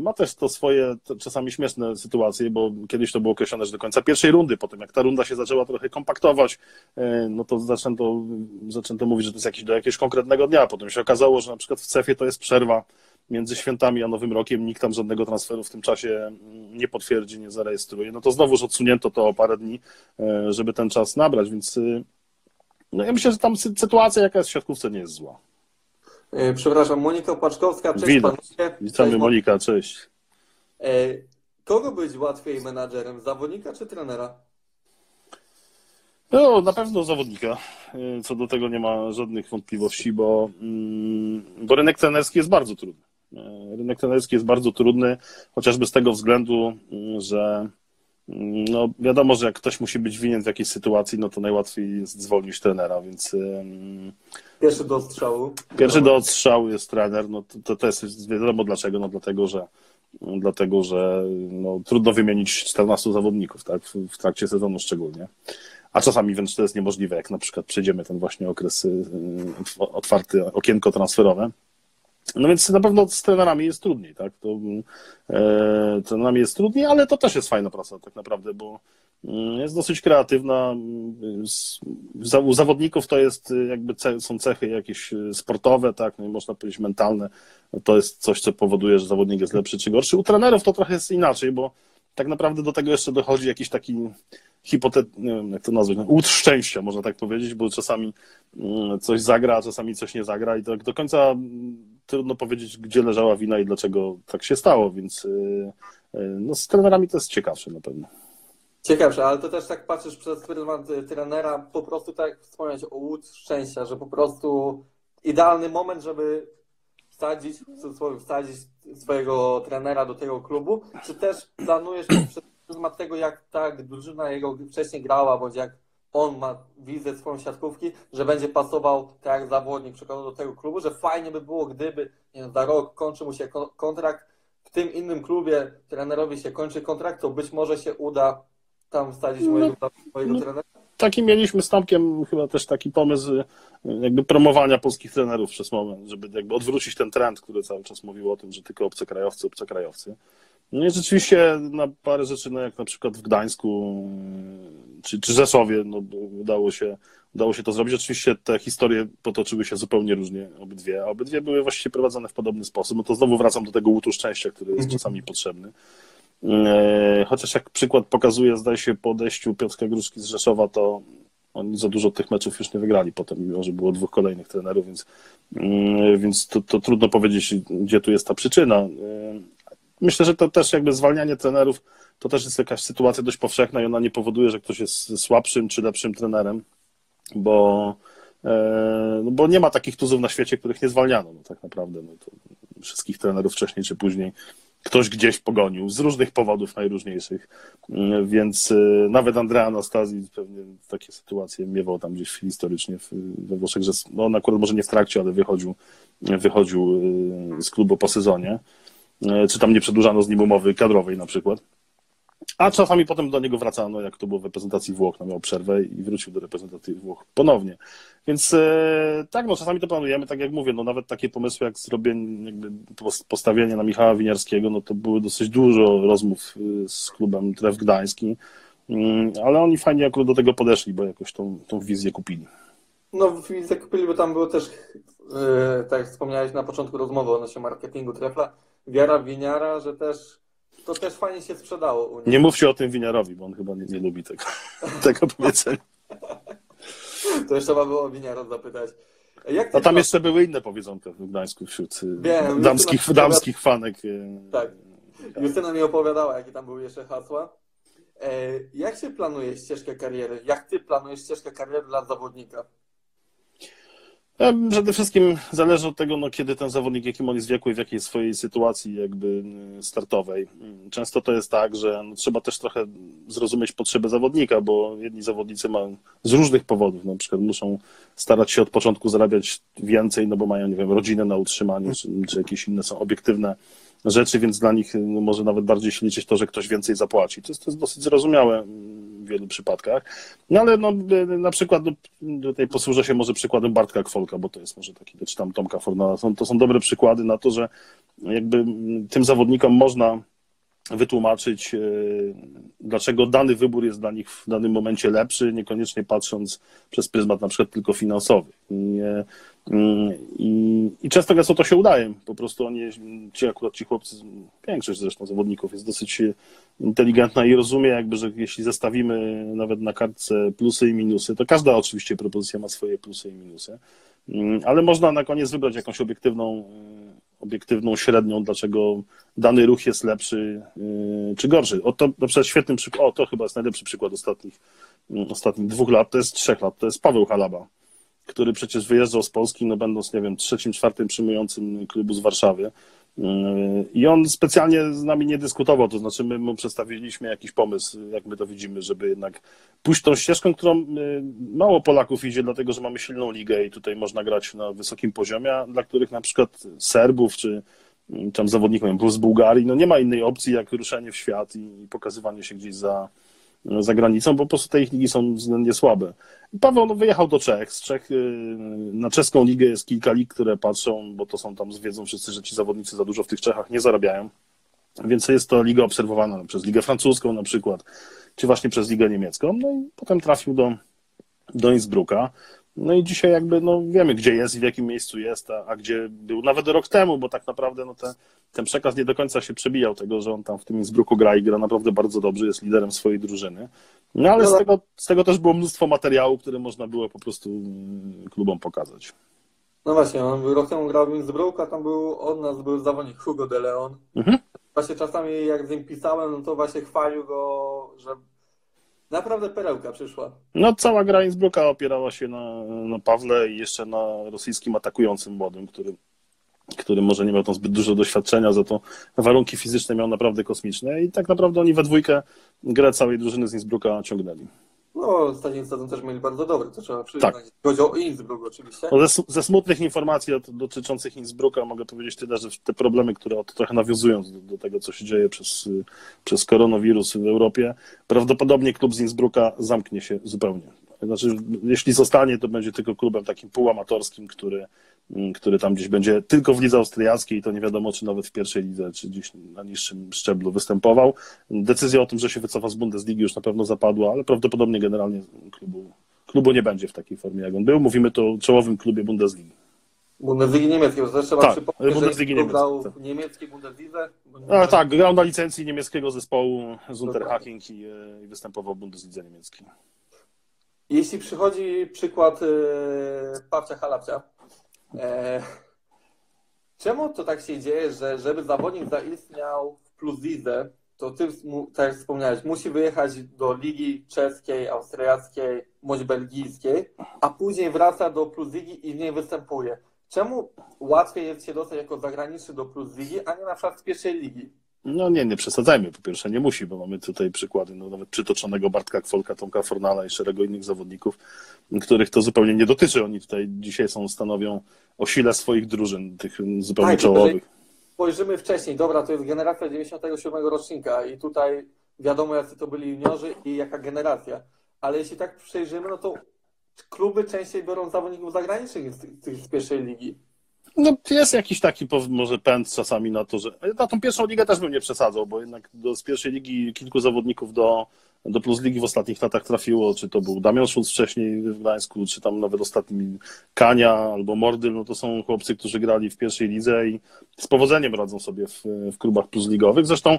ma też to swoje czasami śmieszne sytuacje, bo kiedyś to było określone, że do końca pierwszej rundy, potem jak ta runda się zaczęła trochę kompaktować, e, no to zaczęto, zaczęto mówić, że to jest jakiś do jakiegoś konkretnego dnia. Potem się okazało, że na przykład w CEF-ie to jest przerwa między świętami a Nowym Rokiem nikt tam żadnego transferu w tym czasie mm, nie potwierdzi, nie zarejestruje, no to znowuż odsunięto to o parę dni, e, żeby ten czas nabrać, więc y, no ja myślę, że tam sytuacja jaka jest w siatkówce nie jest zła. E, przepraszam, Monika Paczkowska, cześć Widać. panowie. Witamy Cześć, Monika, cześć. E, Kogo być łatwiej menadżerem, zawodnika czy trenera? No, na pewno zawodnika. Y, Co do tego nie ma żadnych wątpliwości, bo, mm, bo rynek trenerski jest bardzo trudny. Rynek trenerski jest bardzo trudny, chociażby z tego względu, y, że mm, no, wiadomo, że jak ktoś musi być winien w jakiejś sytuacji, no to najłatwiej jest zwolnić trenera, więc Pierwszy do strzału. Pierwszy do odstrzału jest trener, no to, to, to jest wiadomo dlaczego, no dlatego, że dlatego, że no, trudno wymienić 14 zawodników, tak, w, w trakcie sezonu szczególnie. A czasami wręcz to jest niemożliwe, jak na przykład przejdziemy ten właśnie okres y, y, otwarty, okienko transferowe. No więc na pewno z trenerami jest trudniej, tak? To, e, trenerami jest trudniej, ale to też jest fajna praca tak naprawdę, bo mm, jest dosyć kreatywna. Za- U zawodników to jest y, jakby ce, są cechy jakieś y, sportowe, tak, no i można powiedzieć mentalne. To jest coś, co powoduje, że zawodnik jest lepszy czy gorszy. U trenerów to trochę jest inaczej, bo tak naprawdę do tego jeszcze dochodzi jakiś taki hipotet, nie wiem jak to nazwać, no, łód szczęścia, można tak powiedzieć, bo czasami mm, coś zagra, czasami coś nie zagra i tak do końca mm, trudno powiedzieć, gdzie leżała wina i dlaczego tak się stało, więc y, y, no, z trenerami to jest ciekawsze na pewno. Ciekawsze, ale to też tak patrzysz przez pryzmat y, trenera, po prostu tak jak wspomniałeś o łód szczęścia, że po prostu idealny moment, żeby wsadzić, w cudzysłowie, wsadzić swojego trenera do tego klubu, czy też planujesz przez pryzmat tego, jak tak drużyna jego wcześniej grała, bądź jak on ma wizję swoją siatkówki, że będzie pasował tak jak zawodnik przykładowo do tego klubu, że fajnie by było, gdyby nie wiem, za rok kończy mu się ko- kontrakt, w tym innym klubie trenerowi się kończy kontrakt, to być może się uda tam wsadzić mojego, mojego no. trenera. Taki mieliśmy z Tomkiem chyba też taki pomysł jakby promowania polskich trenerów przez moment, żeby jakby odwrócić ten trend, który cały czas mówił o tym, że tylko obcokrajowcy, obcokrajowcy. No i rzeczywiście na parę rzeczy, no jak na przykład w Gdańsku y, czy, czy Rzeszowie, no udało się, udało się to zrobić. Oczywiście te historie potoczyły się zupełnie różnie, obydwie, a obydwie były właściwie prowadzone w podobny sposób. No to znowu wracam do tego łutu szczęścia, który jest Mhm. czasami potrzebny. E, Chociaż jak przykład pokazuje, zdaje się, po odejściu Piotrka Gruszki z Rzeszowa, to oni za dużo tych meczów już nie wygrali potem, mimo że było dwóch kolejnych trenerów, więc, mm, więc to, to trudno powiedzieć, gdzie tu jest ta przyczyna. Myślę, że to też jakby zwalnianie trenerów to też jest jakaś sytuacja dość powszechna i ona nie powoduje, że ktoś jest słabszym czy lepszym trenerem, bo, e, no bo nie ma takich tuzów na świecie, których nie zwalniano. No tak naprawdę no to wszystkich trenerów wcześniej czy później ktoś gdzieś pogonił z różnych powodów najróżniejszych, Mm, więc e, nawet Andrea Anastazji pewnie takie sytuacje miewał tam gdzieś historycznie we Włoszech, że no on akurat może nie w trakcie, ale wychodził, wychodził e, z klubu po sezonie, czy tam nie przedłużano z nim umowy kadrowej na przykład. A czasami potem do niego wracano, jak to było w reprezentacji Włoch, no miał przerwę i wrócił do reprezentacji Włoch ponownie. Więc e, tak, no czasami to planujemy, tak jak mówię, no nawet takie pomysły jak zrobienie, jakby pos- postawienie na Michała Winiarskiego, no to było dosyć dużo rozmów y, z klubem Tref Gdański, Mm, ale oni fajnie akurat do tego podeszli, bo jakoś tą, tą wizję kupili. No, w zakupili, bo tam było też, e, tak jak wspomniałeś na początku rozmowy odnośnie marketingu Trefla, wiara winiara, że też to też fajnie się sprzedało u nich. Nie mówcie o tym Winiarowi, bo on chyba nie, nie lubi tego, tego powiedzenia. To jeszcze trzeba było o winiara zapytać. Jak A tam to- jeszcze były inne powiedzonka w Gdańsku wśród y, Wiem, damskich, Justyna- damskich fanek. y, Tak. Justyna mi opowiadała, jakie tam były jeszcze hasła. E, jak się planuje ścieżkę kariery? Jak ty planujesz ścieżkę kariery dla zawodnika? Przede wszystkim zależy od tego, no, kiedy ten zawodnik, jakim on jest wieku i w jakiej swojej sytuacji jakby y, startowej. Często to jest tak, że no, trzeba też trochę zrozumieć potrzeby zawodnika, bo jedni zawodnicy mają z różnych powodów, na przykład muszą starać się od początku zarabiać więcej, no bo mają, nie wiem, rodzinę na utrzymanie, czy, czy jakieś inne są obiektywne rzeczy, więc dla nich no, może nawet bardziej się liczyć to, że ktoś więcej zapłaci. To jest, to jest dosyć zrozumiałe mm, w wielu przypadkach. No ale no, y, na przykład no, tutaj posłużę się może przykładem Bartka Kwolka, bo to jest może taki, czy tam Tomka Fornala. To są dobre przykłady na to, że jakby tym zawodnikom można wytłumaczyć, e, dlaczego dany wybór jest dla nich w danym momencie lepszy, niekoniecznie patrząc przez pryzmat na przykład tylko finansowy. E, mm, i, i często gęsto to się udaje. Po prostu oni, ci akurat ci chłopcy, większość zresztą zawodników jest dosyć inteligentna i rozumie jakby, że jeśli zestawimy nawet na kartce plusy i minusy, to każda oczywiście propozycja ma swoje plusy i minusy, mm, ale można na koniec wybrać jakąś obiektywną obiektywną średnią, dlaczego dany ruch jest lepszy yy, czy gorszy. O, to na przykład świetnym przykład, o to chyba jest najlepszy przykład ostatnich, yy, ostatnich dwóch lat, to jest trzech lat, to jest Paweł Halaba, który przecież wyjeżdżał z Polski, no będąc, nie wiem, trzecim, czwartym przyjmującym klubu z Warszawy. Yy, I on specjalnie z nami nie dyskutował, to znaczy my mu przedstawiliśmy jakiś pomysł, jak my to widzimy, żeby jednak pójść tą ścieżką, którą mało Polaków idzie, dlatego że mamy silną ligę i tutaj można grać na wysokim poziomie, a dla których na przykład Serbów czy tam zawodnikiem był z Bułgarii, no nie ma innej opcji jak ruszenie w świat i pokazywanie się gdzieś za, za granicą, bo po prostu te ich ligi są względnie słabe. Paweł no, wyjechał do Czech. Z Czech y, na czeską ligę jest kilka lig, które patrzą, bo to są tam, wiedzą wszyscy, że ci zawodnicy za dużo w tych Czechach nie zarabiają. Więc jest to liga obserwowana przez ligę francuską na przykład, czy właśnie przez ligę niemiecką. No i potem trafił do, do Innsbrucka. No i dzisiaj jakby no, wiemy, gdzie jest i w jakim miejscu jest, a, a gdzie był nawet rok temu, bo tak naprawdę no, ten, ten przekaz nie do końca się przebijał tego, że on tam w tym Innsbrucku gra i gra naprawdę bardzo dobrze, jest liderem swojej drużyny. No ale no, z, tak. tego, z tego też było mnóstwo materiału, które można było po prostu mm, klubom pokazać. No właśnie, on rok temu grał w Innsbruck, a tam był od nas był zawodnik Hugo de Leon. Mhm. Właśnie czasami jak z nim pisałem, no to właśnie chwalił go, że Naprawdę perełka przyszła. No cała gra Innsbrucka opierała się na, na Pawle i jeszcze na rosyjskim atakującym młodym, który, który może nie miał tam zbyt dużo doświadczenia, za to warunki fizyczne miał naprawdę kosmiczne i tak naprawdę oni we dwójkę grę całej drużyny z Innsbrucka ciągnęli. No, ostatni sezon też mieli bardzo dobry, to trzeba przyznać. Tak. Chodzi o Innsbruck oczywiście. No ze, ze, smutnych informacji dotyczących Innsbrucka mogę powiedzieć tyle, że te problemy, które trochę nawiązując do, do, tego, co się dzieje przez, przez koronawirus w Europie, prawdopodobnie klub z Innsbrucka zamknie się zupełnie. Znaczy, jeśli zostanie, to będzie tylko klubem takim półamatorskim, który, który tam gdzieś będzie tylko w lidze austriackiej, to nie wiadomo, czy nawet w pierwszej lidze, czy gdzieś na niższym szczeblu występował. Decyzja o tym, że się wycofa z Bundesligi już na pewno zapadła, ale prawdopodobnie generalnie klubu, klubu nie będzie w takiej formie, jak on był. Mówimy tu o czołowym klubie Bundesligi. Bundesliga niemieckiej, zresztą tak, przypomnieć, Bundesliga że grał tak. Bundeslidze. A, tak, grał na licencji niemieckiego zespołu z Unterhaching i, e, i występował w Bundeslidze niemieckiej. Jeśli przychodzi przykład e, Pawcia Halapcia, e, czemu to tak się dzieje, że żeby zawodnik zaistniał w plus lidze, to ty, tak jak wspomniałeś, musi wyjechać do ligi czeskiej, austriackiej, bądź belgijskiej, a później wraca do plus ligi i w niej występuje. Czemu łatwiej jest się dostać jako zagraniczny do plus ligi, a nie na przykład z pierwszej ligi? No nie, nie przesadzajmy. Po pierwsze nie musi, bo mamy tutaj przykłady no, nawet przytoczonego Bartka Kwolka, Tomka Fornala i szeregu innych zawodników, których to zupełnie nie dotyczy. Oni tutaj dzisiaj są, stanowią o sile swoich drużyn, tych zupełnie tak, czołowych. Spojrzymy wcześniej. Dobra, to jest generacja 97 rocznika i tutaj wiadomo, jacy to byli juniorzy i jaka generacja. Ale jeśli tak przejrzymy, no to kluby częściej biorą zawodników zagranicznych z, z pierwszej ligi. No jest jakiś taki może pęd czasami na to, że na tą pierwszą ligę też bym nie przesadzał, bo jednak do, z pierwszej ligi kilku zawodników do, do Plus Ligi w ostatnich latach trafiło, czy to był Damian Schulz wcześniej w Gdańsku, czy tam nawet ostatni Kania albo Mordyl, no to są chłopcy, którzy grali w pierwszej lidze i z powodzeniem radzą sobie w, w klubach plus ligowych. Zresztą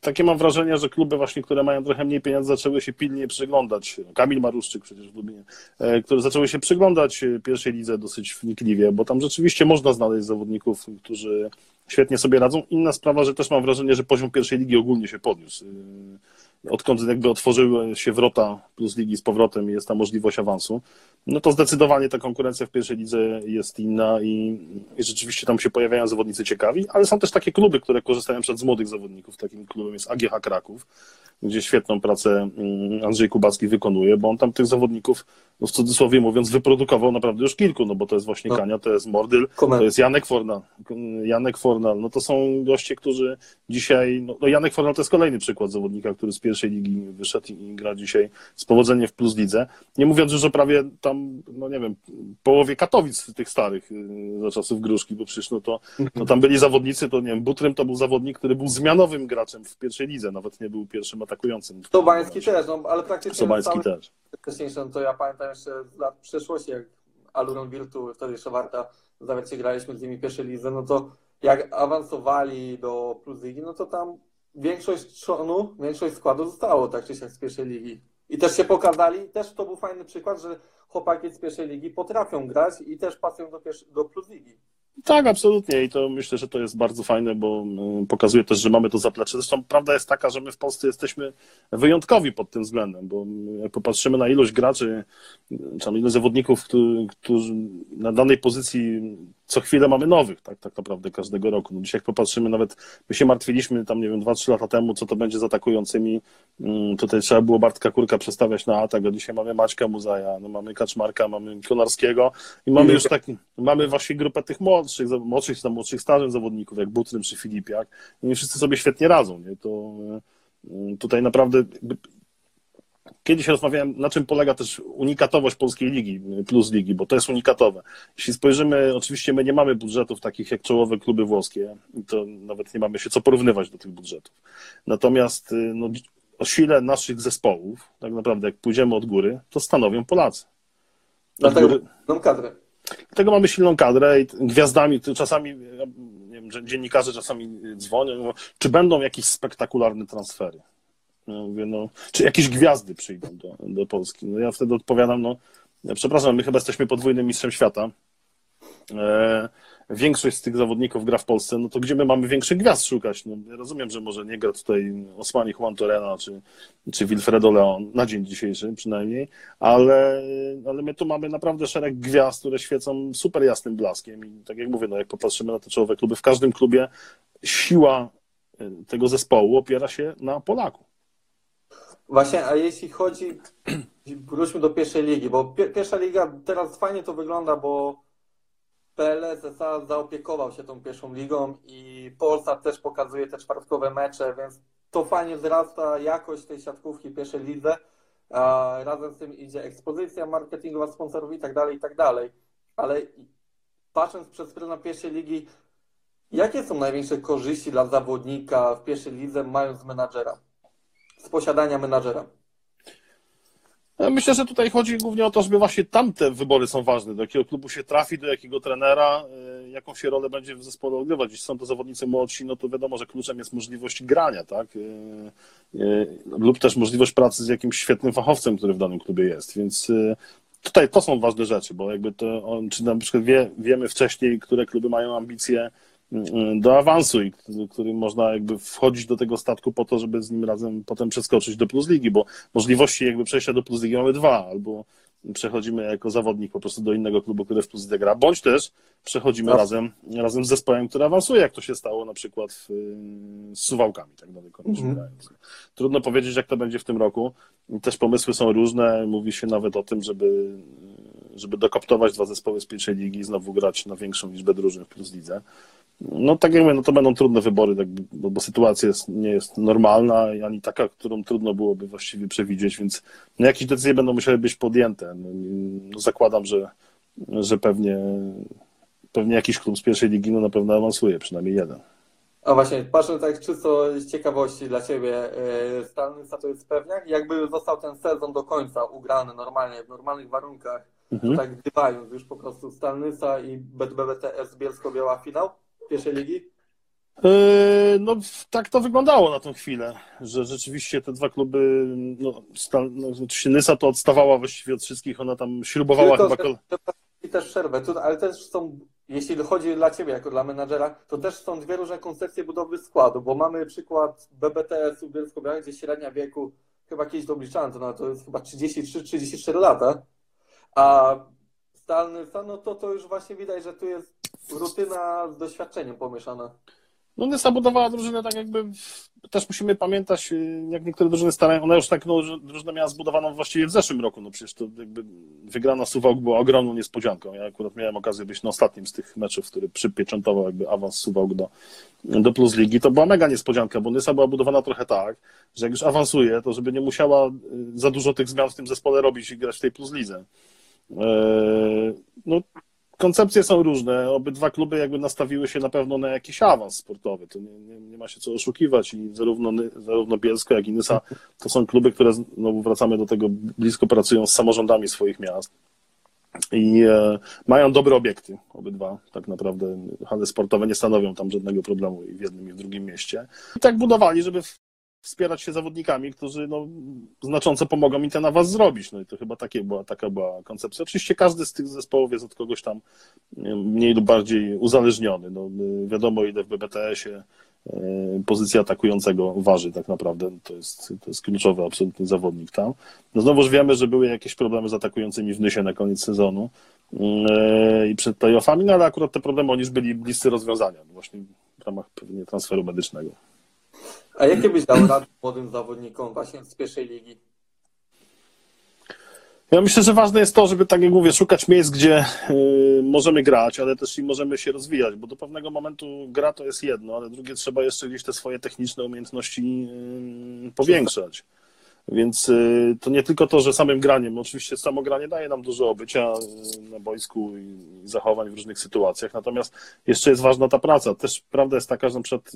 takie mam wrażenie, że kluby właśnie, które mają trochę mniej pieniędzy, zaczęły się pilnie przyglądać. Kamil Maruszczyk przecież w Lublinie, e, które zaczęły się przyglądać e, pierwszej lidze dosyć wnikliwie, bo tam rzeczywiście można znaleźć zawodników, którzy świetnie sobie radzą. Inna sprawa, że też mam wrażenie, że poziom pierwszej ligi ogólnie się podniósł. Odkąd jakby otworzyły się wrota plus ligi z powrotem i jest ta możliwość awansu, no to zdecydowanie ta konkurencja w pierwszej lidze jest inna i, i, rzeczywiście tam się pojawiają zawodnicy ciekawi, ale są też takie kluby, które korzystają przed z młodych zawodników. Takim klubem jest AGH Kraków, gdzie świetną pracę mm, Andrzej Kubacki wykonuje, bo on tam tych zawodników, no w cudzysłowie mówiąc, wyprodukował naprawdę już kilku, no bo to jest właśnie no. Kania, to jest Mordyl, to jest Janek Fornal. Janek Fornal, no to są goście, którzy dzisiaj, no, no Janek Fornal to jest kolejny przykład zawodnika, który z pierwszej ligi wyszedł i gra dzisiaj z powodzeniem w Plus Lidze. Nie mówiąc już o prawie tam, no nie wiem, połowie Katowic tych starych y, za czasów Gruszki, bo przecież no to no tam byli zawodnicy, to nie wiem, Butrym to był zawodnik, który był zmianowym graczem w pierwszej lidze, nawet nie był pierwszym atakującym. Sobański też, no, ale praktycznie Sobański też. no to ja pamiętam jeszcze lat przeszłości, jak Aluron Virtu, wtedy jeszcze Warta, nawet się graliśmy z nimi pierwszej lidze, no to jak awansowali do Plus Ligi, no to tam większość trzonu, większość składu zostało tak czy siak z pierwszej ligi. I też się pokazali, też to był fajny przykład, że chłopaki z pierwszej ligi potrafią grać i też pasują do, pierwszy, do Plus Ligi. Tak, absolutnie i to myślę, że to jest bardzo fajne, bo y, pokazuje też, że mamy to zaplecze. Zresztą prawda jest taka, że my w Polsce jesteśmy wyjątkowi pod tym względem, bo jak popatrzymy na ilość graczy, czy ilość zawodników, którzy na danej pozycji co chwilę mamy nowych, tak, tak naprawdę każdego roku. No dzisiaj jak popatrzymy, nawet my się martwiliśmy tam, nie wiem, 2-3 lata temu, co to będzie z atakującymi. Mm, Tutaj trzeba było Bartka Kurka przestawiać na atak, a dzisiaj mamy Maćka Muzaja, no mamy Kaczmarka, mamy Konarskiego i mamy już taki, mamy właśnie grupę tych młodszych, młodszych, tam młodszych stażem zawodników, jak Butrym czy Filipiak. I wszyscy sobie świetnie radzą, nie? To y, tutaj naprawdę Kiedyś rozmawiałem, na czym polega też unikatowość polskiej ligi, plus ligi, bo to jest unikatowe. Jeśli spojrzymy, oczywiście my nie mamy budżetów takich jak czołowe kluby włoskie, to nawet nie mamy się co porównywać do tych budżetów. Natomiast y, no, o sile naszych zespołów, tak naprawdę jak pójdziemy od góry, to stanowią Polacy. Dlatego góry, mam kadrę. Dlatego mamy silną kadrę i gwiazdami, czasami nie wiem, dziennikarze czasami dzwonią, czy będą jakieś spektakularne transfery. Ja mówię, no, czy jakieś gwiazdy przyjdą do, do Polski. No ja wtedy odpowiadam, no, przepraszam, my chyba jesteśmy podwójnym mistrzem świata. E, większość z tych zawodników gra w Polsce, no to gdzie my mamy większych gwiazd szukać? No, ja rozumiem, że może nie gra tutaj Osmani Juan Torena czy, czy Wilfredo Leon, na dzień dzisiejszy przynajmniej, ale, ale my tu mamy naprawdę szereg gwiazd, które świecą super jasnym blaskiem i tak jak mówię, no jak popatrzymy na te czołowe kluby, w każdym klubie siła e, tego zespołu opiera się na Polaku. Właśnie, a jeśli chodzi, wróćmy do pierwszej ligi, bo pi- pierwsza liga teraz fajnie to wygląda, bo PLS SA zaopiekował się tą pierwszą ligą i Polsat też pokazuje te czwartkowe mecze, więc to fajnie wzrasta jakość tej siatkówki pierwszej lidze. A razem z tym idzie ekspozycja marketingowa sponsorów i tak dalej, i tak dalej. Ale patrząc przez pryzmat pierwszej ligi, jakie są największe korzyści dla zawodnika w pierwszej lidze mając menadżera? Z posiadania menadżera. Ja Myślę, że tutaj chodzi głównie o to, żeby właśnie tamte wybory są ważne. Do jakiego klubu się trafi, do jakiego trenera, y, jaką się rolę będzie w zespole odgrywać. Jeśli są to zawodnicy młodsi, no to wiadomo, że kluczem jest możliwość grania, tak? Y, y, Lub też możliwość pracy z jakimś świetnym fachowcem, który w danym klubie jest. Więc tutaj to są ważne rzeczy, bo jakby to, czy na przykład wie, wiemy wcześniej, które kluby mają ambicje do awansu i k- którym można jakby wchodzić do tego statku po to, żeby z nim razem potem przeskoczyć do Plus Ligi, bo możliwości jakby przejścia do Plus Ligi mamy dwa, albo przechodzimy jako zawodnik po prostu do innego klubu, który w Plus Lidze gra, bądź też przechodzimy Tak. razem, razem z zespołem, który awansuje, jak to się stało na przykład w, z Suwałkami, tak nie Mhm. sięgając. Trudno powiedzieć, jak to będzie w tym roku. Też pomysły są różne, mówi się nawet o tym, żeby żeby dokoptować dwa zespoły z pierwszej ligi i znowu grać na większą liczbę drużyn w Plus Lidze. No tak jak mówię, no to będą trudne wybory, tak, bo, bo sytuacja jest, nie jest normalna, ani taka, którą trudno byłoby właściwie przewidzieć, więc no, jakieś decyzje będą musiały być podjęte. No, no, zakładam, że, że pewnie, pewnie jakiś klub z pierwszej ligi no, na pewno awansuje, przynajmniej jeden. A właśnie, patrząc tak czysto z ciekawości dla Ciebie, yy, Stalnyca to jest pewniak? Jakby został ten sezon do końca ugrany normalnie, w normalnych warunkach, Mhm. tak gdybając już po prostu Stalnyca i BBTS Bielsko-Biała finał pierwszej ligi? Yy, No, tak to wyglądało na tą chwilę, że rzeczywiście te dwa kluby, no, Stal, no oczywiście Nysa to odstawała właściwie od wszystkich, ona tam śrubowała Tylko, chyba. I też przerwę, ale też są, jeśli chodzi dla Ciebie jako dla menadżera, to też są dwie różne koncepcje budowy składu, bo mamy przykład BBTS-u Bielsko-Białej, gdzie średnia wieku, chyba kiedyś to obliczałem, to, na, to jest chyba 33-34 lata, a Stalnyca, no to to już właśnie widać, że tu jest rutyna z doświadczeniem pomieszana. No Nysa budowała drużynę tak jakby, też musimy pamiętać, y, jak niektóre drużyny starają, ona już tak no, drużynę miała zbudowaną właściwie w zeszłym roku, no przecież to jakby wygrana Suwałk była ogromną niespodzianką. Ja akurat miałem okazję być na ostatnim z tych meczów, który przypieczętował jakby awans Suwałk do, do Plus Ligi. To była mega niespodzianka, bo Nysa była budowana trochę tak, że jak już awansuje, to żeby nie musiała y, za dużo tych zmian w tym zespole robić i grać w tej Plus Lidze. Eee, no koncepcje są różne. Obydwa kluby jakby nastawiły się na pewno na jakiś awans sportowy. To nie, nie, nie ma się co oszukiwać i zarówno, zarówno Bielsko, jak i Nysa to są kluby, które, no wracamy do tego, blisko pracują z samorządami swoich miast. I e, mają dobre obiekty, obydwa, tak naprawdę. Hale sportowe nie stanowią tam żadnego problemu i w jednym, i w drugim mieście. I tak budowali, żeby wspierać się zawodnikami, którzy no, znacząco pomogą mi ten awans zrobić. No i to chyba takie była, taka była koncepcja. Oczywiście każdy z tych zespołów jest od kogoś tam mniej lub bardziej uzależniony. No, wiadomo, ile w BBTS-ie e, pozycja atakującego waży tak naprawdę. To jest, to jest kluczowy absolutny zawodnik tam. No znowuż wiemy, że były jakieś problemy z atakującymi w Nysie na koniec sezonu e, i przed playoffami, no ale akurat te problemy oni już byli bliscy rozwiązania, właśnie w ramach pewnie transferu medycznego. A jakie byś dał rady młodym zawodnikom właśnie z pierwszej ligi? Ja myślę, że ważne jest to, żeby, tak jak mówię, szukać miejsc, gdzie y, możemy grać, ale też i możemy się rozwijać, bo do pewnego momentu gra to jest jedno, ale drugie trzeba jeszcze gdzieś te swoje techniczne umiejętności y, powiększać. Więc y, to nie tylko to, że samym graniem, oczywiście samo granie daje nam dużo obycia na boisku i zachowań w różnych sytuacjach, natomiast jeszcze jest ważna ta praca. Też prawda jest taka, że na przykład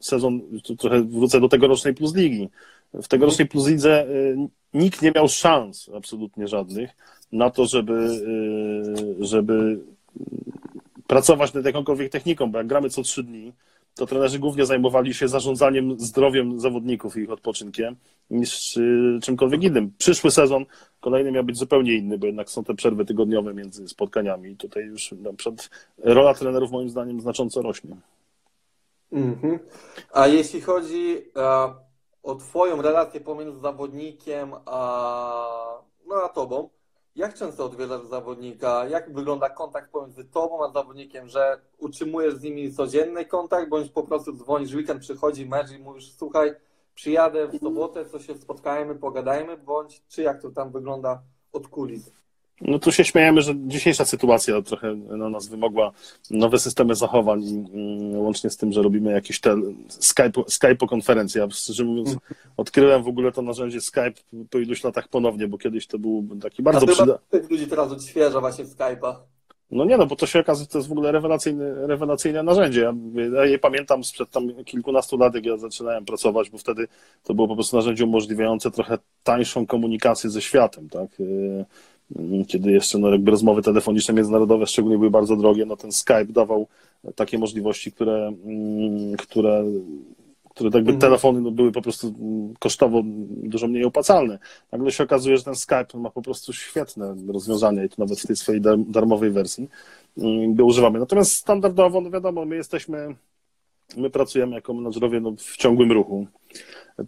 sezon, trochę wrócę do tegorocznej Plus Ligi. W tegorocznej Plus Lidze y, nikt nie miał szans absolutnie żadnych na to, żeby, y, żeby pracować nad jakąkolwiek techniką, bo jak gramy co trzy dni, to trenerzy głównie zajmowali się zarządzaniem zdrowiem zawodników i ich odpoczynkiem niż y, czymkolwiek innym. Przyszły sezon kolejny miał być zupełnie inny, bo jednak są te przerwy tygodniowe między spotkaniami. Tutaj już na przykład rola trenerów moim zdaniem znacząco rośnie. Mhm. A jeśli chodzi e, o Twoją relację pomiędzy zawodnikiem a, no, a Tobą, jak często odwiedzasz zawodnika? Jak wygląda kontakt pomiędzy Tobą a zawodnikiem, że utrzymujesz z nimi codzienny kontakt, bądź po prostu dzwonisz, weekend przychodzi mecz i mówisz, słuchaj, przyjadę w sobotę, co się spotkajmy, pogadajmy, bądź czy jak to tam wygląda od kulis? No tu się śmiejemy, że dzisiejsza sytuacja trochę na nas wymogła nowe systemy zachowań i mm, łącznie z tym, że robimy jakieś te Skype, Skype konferencje. Ja szczerze mówiąc odkryłem w ogóle to narzędzie Skype po iluś latach ponownie, bo kiedyś to był taki bardzo przydatny. ludzi teraz odświeża właśnie Skype'a. No nie no, bo to się okazuje, to jest w ogóle rewelacyjne, rewelacyjne narzędzie. Ja, ja je pamiętam sprzed tam kilkunastu lat, jak ja zaczynałem pracować, bo wtedy to było po prostu narzędzie umożliwiające trochę tańszą komunikację ze światem, tak? Kiedy jeszcze no, jakby rozmowy telefoniczne międzynarodowe szczególnie były bardzo drogie, no ten Skype dawał takie możliwości, które, mm, które, które jakby mhm. telefony no, były po prostu kosztowo dużo mniej opłacalne. Nagle się okazuje, że ten Skype ma po prostu świetne rozwiązania i to nawet w tej swojej darmowej wersji mm, go używamy. Natomiast standardowo, no wiadomo, my jesteśmy, my pracujemy jako menadżerowie no, w ciągłym ruchu e,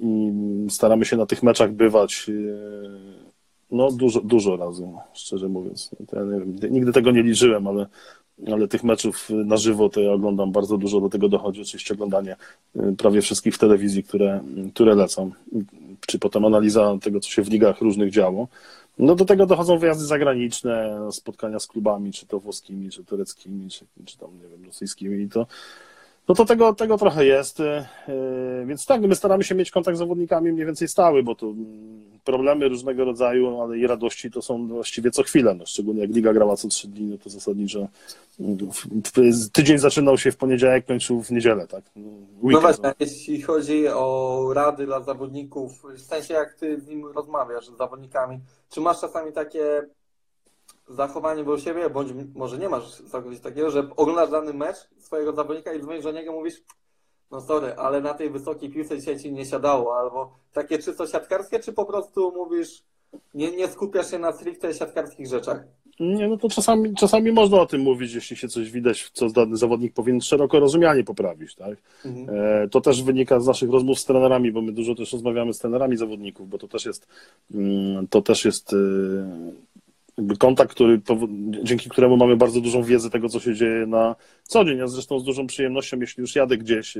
i staramy się na tych meczach bywać e, no dużo, dużo razy, szczerze mówiąc. Ja wiem, nigdy tego nie liczyłem, ale, ale tych meczów na żywo to ja oglądam bardzo dużo, do tego dochodzi oczywiście oglądanie y, prawie wszystkich w telewizji, które, które lecą, czy potem analiza tego, co się w ligach różnych działo. No do tego dochodzą wyjazdy zagraniczne, spotkania z klubami, czy to włoskimi, czy tureckimi, czy, czy tam, nie wiem, rosyjskimi i to no to tego, tego trochę jest, y, y, więc tak, my staramy się mieć kontakt z zawodnikami mniej więcej stały, bo to mm, problemy różnego rodzaju, ale i radości to są właściwie co chwilę, no, szczególnie jak Liga grała co trzy dni, no to zasadniczo mm, tydzień zaczynał się w poniedziałek, kończył w niedzielę, tak? No, weekend, no właśnie, no. jeśli chodzi o rady dla zawodników, w sensie jak ty z nim rozmawiasz, z zawodnikami, czy masz czasami takie zachowanie do siebie, bądź może nie masz całkowicie takiego, że oglądasz dany mecz swojego zawodnika i dzwonisz do niego mówisz no sorry, ale na tej wysokiej piłce dzisiaj ci nie siadało, albo takie czysto siatkarskie, czy po prostu mówisz, nie, nie skupiasz się na stricte siatkarskich rzeczach? Nie, no to czasami, czasami można o tym mówić, jeśli się coś widać, co dany zawodnik powinien szeroko rozumianie poprawić, tak? Mhm. E, to też wynika z naszych rozmów z trenerami, bo my dużo też rozmawiamy z trenerami zawodników, bo to też jest, mm, to też jest jakby kontakt, który, dzięki któremu mamy bardzo dużą wiedzę tego, co się dzieje na co dzień. Ja zresztą z dużą przyjemnością, jeśli już jadę gdzieś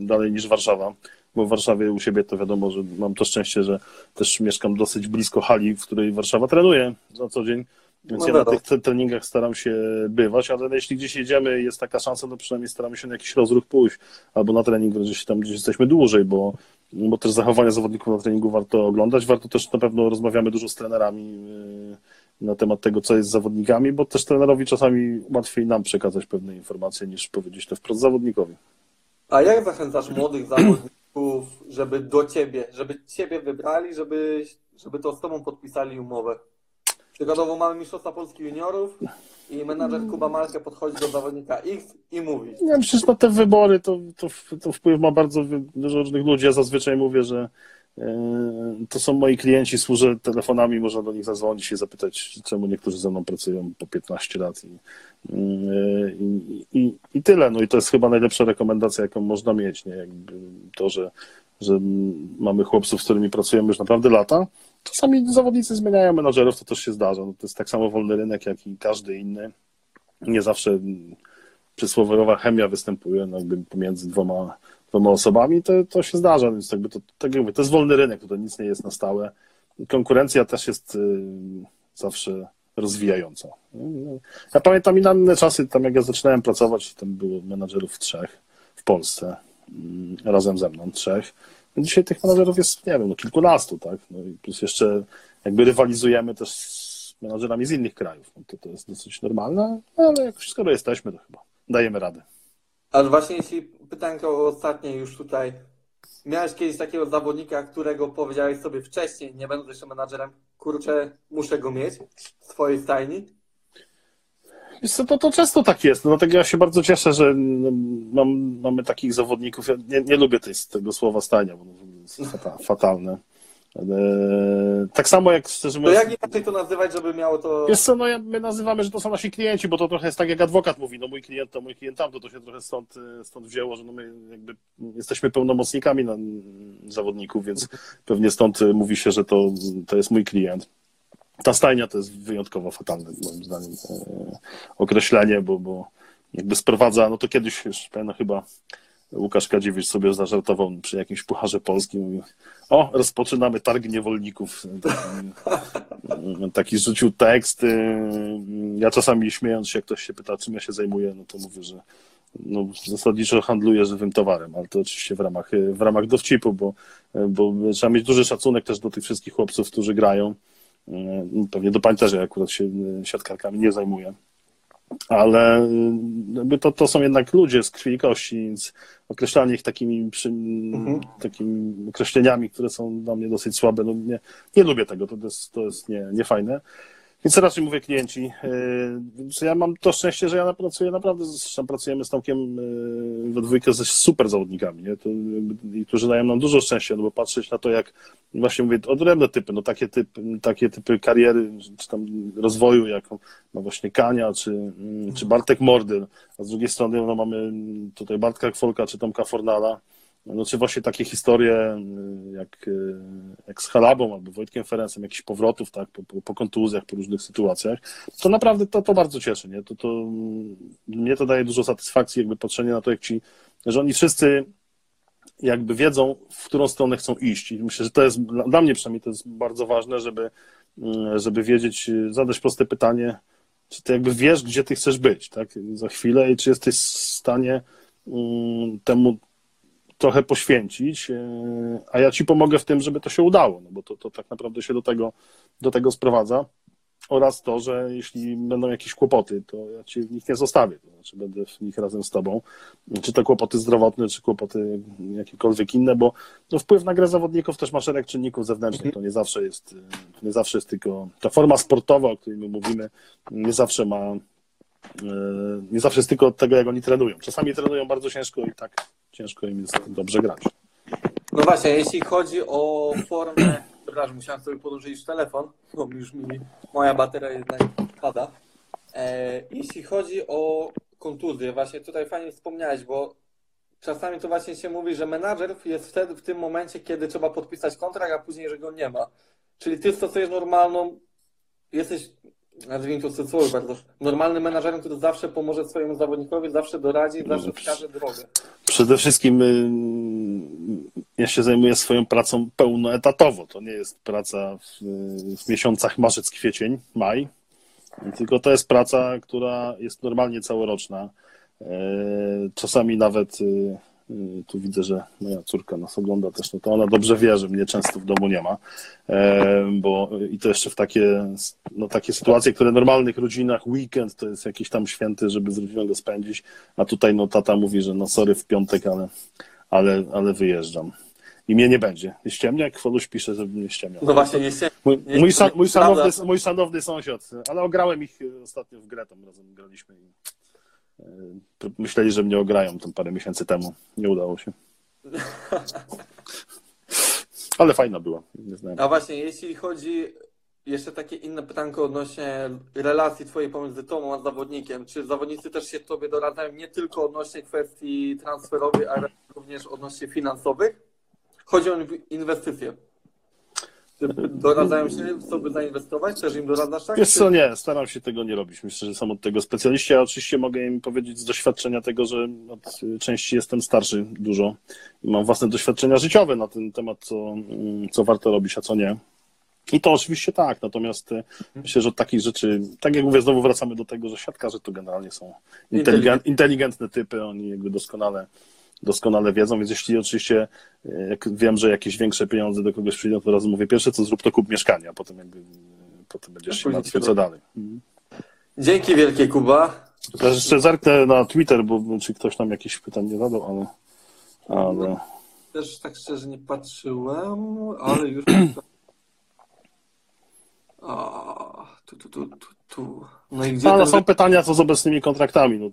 dalej niż Warszawa, bo w Warszawie u siebie to wiadomo, że mam to szczęście, że też mieszkam dosyć blisko hali, w której Warszawa trenuje na co dzień więc no ja na tych treningach staram się bywać, ale jeśli gdzieś jedziemy jest taka szansa, to przynajmniej staramy się na jakiś rozruch pójść, albo na trening, gdzieś tam gdzieś jesteśmy dłużej, bo, bo też zachowania zawodników na treningu warto oglądać. Warto też na pewno rozmawiamy dużo z trenerami yy, na temat tego, co jest z zawodnikami, bo też trenerowi czasami łatwiej nam przekazać pewne informacje, niż powiedzieć to wprost zawodnikowi. A jak zachęcasz młodych zawodników, żeby do ciebie, żeby ciebie wybrali, żeby, żeby to z tobą podpisali umowę? Przykładowo mamy Mistrzostwa Polski Juniorów i menadżer Kuba Malkę podchodzi do zawodnika X i mówi. Nie, przecież na te wybory to, to, to wpływ ma bardzo dużo różnych ludzi. Ja zazwyczaj mówię, że to są moi klienci, służę telefonami, można do nich zadzwonić i zapytać, czemu niektórzy ze mną pracują po 15 lat i, e, i, i, i tyle. No i to jest chyba najlepsza rekomendacja, jaką można mieć, nie? Jakby to, że, że mamy chłopców, z którymi pracujemy już naprawdę lata, Czasami zawodnicy zmieniają menadżerów, to też się zdarza. No, to jest tak samo wolny rynek, jak i każdy inny. Nie zawsze przysłowiowa chemia występuje no, pomiędzy dwoma, osobami, to, to się zdarza, więc jakby to, tak jak mówię, to jest wolny rynek, tutaj nic nie jest na stałe. Konkurencja też jest y, zawsze rozwijająca. Ja pamiętam inne czasy, tam jak ja zaczynałem pracować, tam było menadżerów trzech w Polsce, mm, razem ze mną trzech Dzisiaj tych menadżerów jest, nie wiem, no kilkunastu, tak? No i plus jeszcze jakby rywalizujemy też z menadżerami z innych krajów. No to, to jest dosyć normalne, ale jakoś skoro jesteśmy, to chyba dajemy radę. Ale właśnie jeśli pytanko ostatnie już tutaj. Miałeś kiedyś takiego zawodnika, którego powiedziałeś sobie wcześniej, nie będę jeszcze menadżerem, kurczę, muszę go mieć w swojej stajni? Wiesz to, to często tak jest. No, dlatego ja się bardzo cieszę, że no, mam, mamy takich zawodników. Ja nie, nie lubię tej, tego słowa stania, bo to jest fatalne. Tak samo jak szczerze mówiąc. To jak inaczej to nazywać, żeby miało to. Wiesz co, no my nazywamy, że to są nasi klienci, bo to trochę jest tak jak adwokat mówi, no mój klient to mój klient tam, to, to się trochę stąd, stąd wzięło, że no my jakby jesteśmy pełnomocnikami na zawodników, więc pewnie stąd mówi się, że to, to jest mój klient ta stajnia to jest wyjątkowo fatalne, moim zdaniem, e, określenie, bo, bo jakby sprowadza, no to kiedyś już pewno chyba Łukasz Kadziewicz sobie zażartował przy jakimś pucharze polskim, mówił, o, rozpoczynamy targ niewolników. Taki, rzucił tekst. Ja czasami śmiejąc się, jak ktoś się pyta, czym ja się zajmuję, no to mówię, że no, zasadniczo handluję żywym towarem, ale to oczywiście w ramach, w ramach dowcipu, bo, bo trzeba mieć duży szacunek też do tych wszystkich chłopców, którzy grają. E, pewnie do pańcerzy akurat się e, siatkarkami nie zajmuje. Ale e, to, to są jednak ludzie z krwi i kości, więc określanie ich takimi, przy, mhm. takimi określeniami, które są dla mnie dosyć słabe, no nie, nie lubię tego, to jest, to jest nie, niefajne. Więc raczej mówię klienci. Więc ja mam to szczęście, że ja pracuję naprawdę, zresztą pracujemy z Tomkiem we dwójkę ze super zawodnikami, nie? To, którzy dają nam dużo szczęścia, no bo patrzeć na to, jak właśnie mówię, odrębne typy, no takie typy, takie typy kariery, czy tam rozwoju, jak no właśnie Kania, czy, mm, czy Bartek Mordyl, a z drugiej strony no mamy tutaj Bartka Kwolka, czy Tomka Fornala, no, czy właśnie takie historie y, jak, y, jak z Halabą albo Wojtkiem Ferencem, jakichś powrotów, tak, po, po, po kontuzjach, po różnych sytuacjach, to naprawdę to, to bardzo cieszy, nie? To, to, mnie to daje dużo satysfakcji, jakby patrzenie na to, jak ci, że oni wszyscy jakby wiedzą, w którą stronę chcą iść. I myślę, że to jest, dla mnie przynajmniej to jest bardzo ważne, żeby, mm, żeby wiedzieć, zadać proste pytanie, czy ty jakby wiesz, gdzie ty chcesz być, tak, za chwilę i czy jesteś w stanie temu trochę poświęcić, e, a ja ci pomogę w tym, żeby to się udało, no bo to, to tak naprawdę się do tego, do tego sprowadza. Oraz to, że jeśli będą jakieś kłopoty, to ja cię w nich nie zostawię, to znaczy będę w nich razem z tobą, czy to kłopoty zdrowotne, czy kłopoty jakiekolwiek inne, bo no, wpływ na grę zawodników też ma szereg czynników zewnętrznych, to nie zawsze jest, nie zawsze jest tylko, ta forma sportowa, o której my mówimy, nie zawsze ma, e, nie zawsze jest tylko od tego, jak oni trenują. Czasami trenują bardzo ciężko i tak ciężko im jest dobrze grać. No właśnie, jeśli chodzi o formę przepraszam, musiałem sobie podłożyć telefon, bo już mi moja bateria jednak pada. E, jeśli chodzi o kontuzję, właśnie tutaj fajnie wspomniałeś, bo czasami to właśnie się mówi, że menadżer jest wtedy w tym momencie, kiedy trzeba podpisać kontrakt, a później, że go nie ma. Czyli ty stosujesz normalną, jesteś nazwijmy to cudzysłowie bardzo, normalnym menadżerem, który zawsze pomoże swojemu zawodnikowi, zawsze doradzi, zawsze wskaże drogę. Przede wszystkim y, ja się zajmuję swoją pracą pełnoetatowo. To nie jest praca w, w miesiącach marzec, kwiecień, maj, tylko to jest praca, która jest normalnie całoroczna. E, czasami nawet Y, tu widzę, że moja córka nas ogląda też, no to ona dobrze wie, że mnie często w domu nie ma, bo i to jeszcze w takie, no takie sytuacje, które w normalnych rodzinach, weekend to jest jakiś tam święty, żeby z rodziną go spędzić, a tutaj no tata mówi, że no sorry w piątek, ale, ale, ale wyjeżdżam. I mnie nie będzie. Jest ciemnie, jak Chwoluś pisze, żeby mnie ściemniał. No właśnie, nie ściemniał. Mój, mój, mój, szanowny, mój szanowny sąsiad, ale ograłem ich ostatnio w grę, tam razem graliśmy i myśleli, że mnie ograją tam parę miesięcy temu. Nie udało się. Ale fajna była. A właśnie, jeśli chodzi jeszcze takie inne pytanko odnośnie relacji twojej pomiędzy tobą a zawodnikiem. Czy zawodnicy też się tobie doradzają nie tylko odnośnie kwestii transferowej, ale również odnośnie finansowych? Chodzi o inwestycje. Doradzają się, co by zainwestować? Też im doradzasz tak? Wiesz co, nie, staram się tego nie robić. Myślę, że są od tego specjaliści, a oczywiście mogę im powiedzieć z doświadczenia tego, że od części jestem starszy dużo i mam własne doświadczenia życiowe na ten temat, co, co warto robić, a co nie. I to oczywiście tak, natomiast e, myślę, że od takich rzeczy, tak jak mówię, znowu wracamy do tego, że siatkarze to generalnie są inteligent, inteligentne typy, oni jakby doskonale doskonale wiedzą, więc jeśli oczywiście e, jak wiem, że jakieś większe pieniądze do kogoś przyjdą, to razu mówię, pierwsze co zrób, to kup mieszkanie, a potem jakby potem będziesz się martwił, co dalej. Mhm. Dzięki wielkie, Kuba. Teraz jeszcze zerknę na Twitter, bo czy ktoś tam jakieś pytań nie zadał, ale... ale... No, też tak szczerze nie patrzyłem, ale już... A, tu, tu, tu, tu, tu. No i gdzie ale ten... są pytania, co z obecnymi kontraktami. No,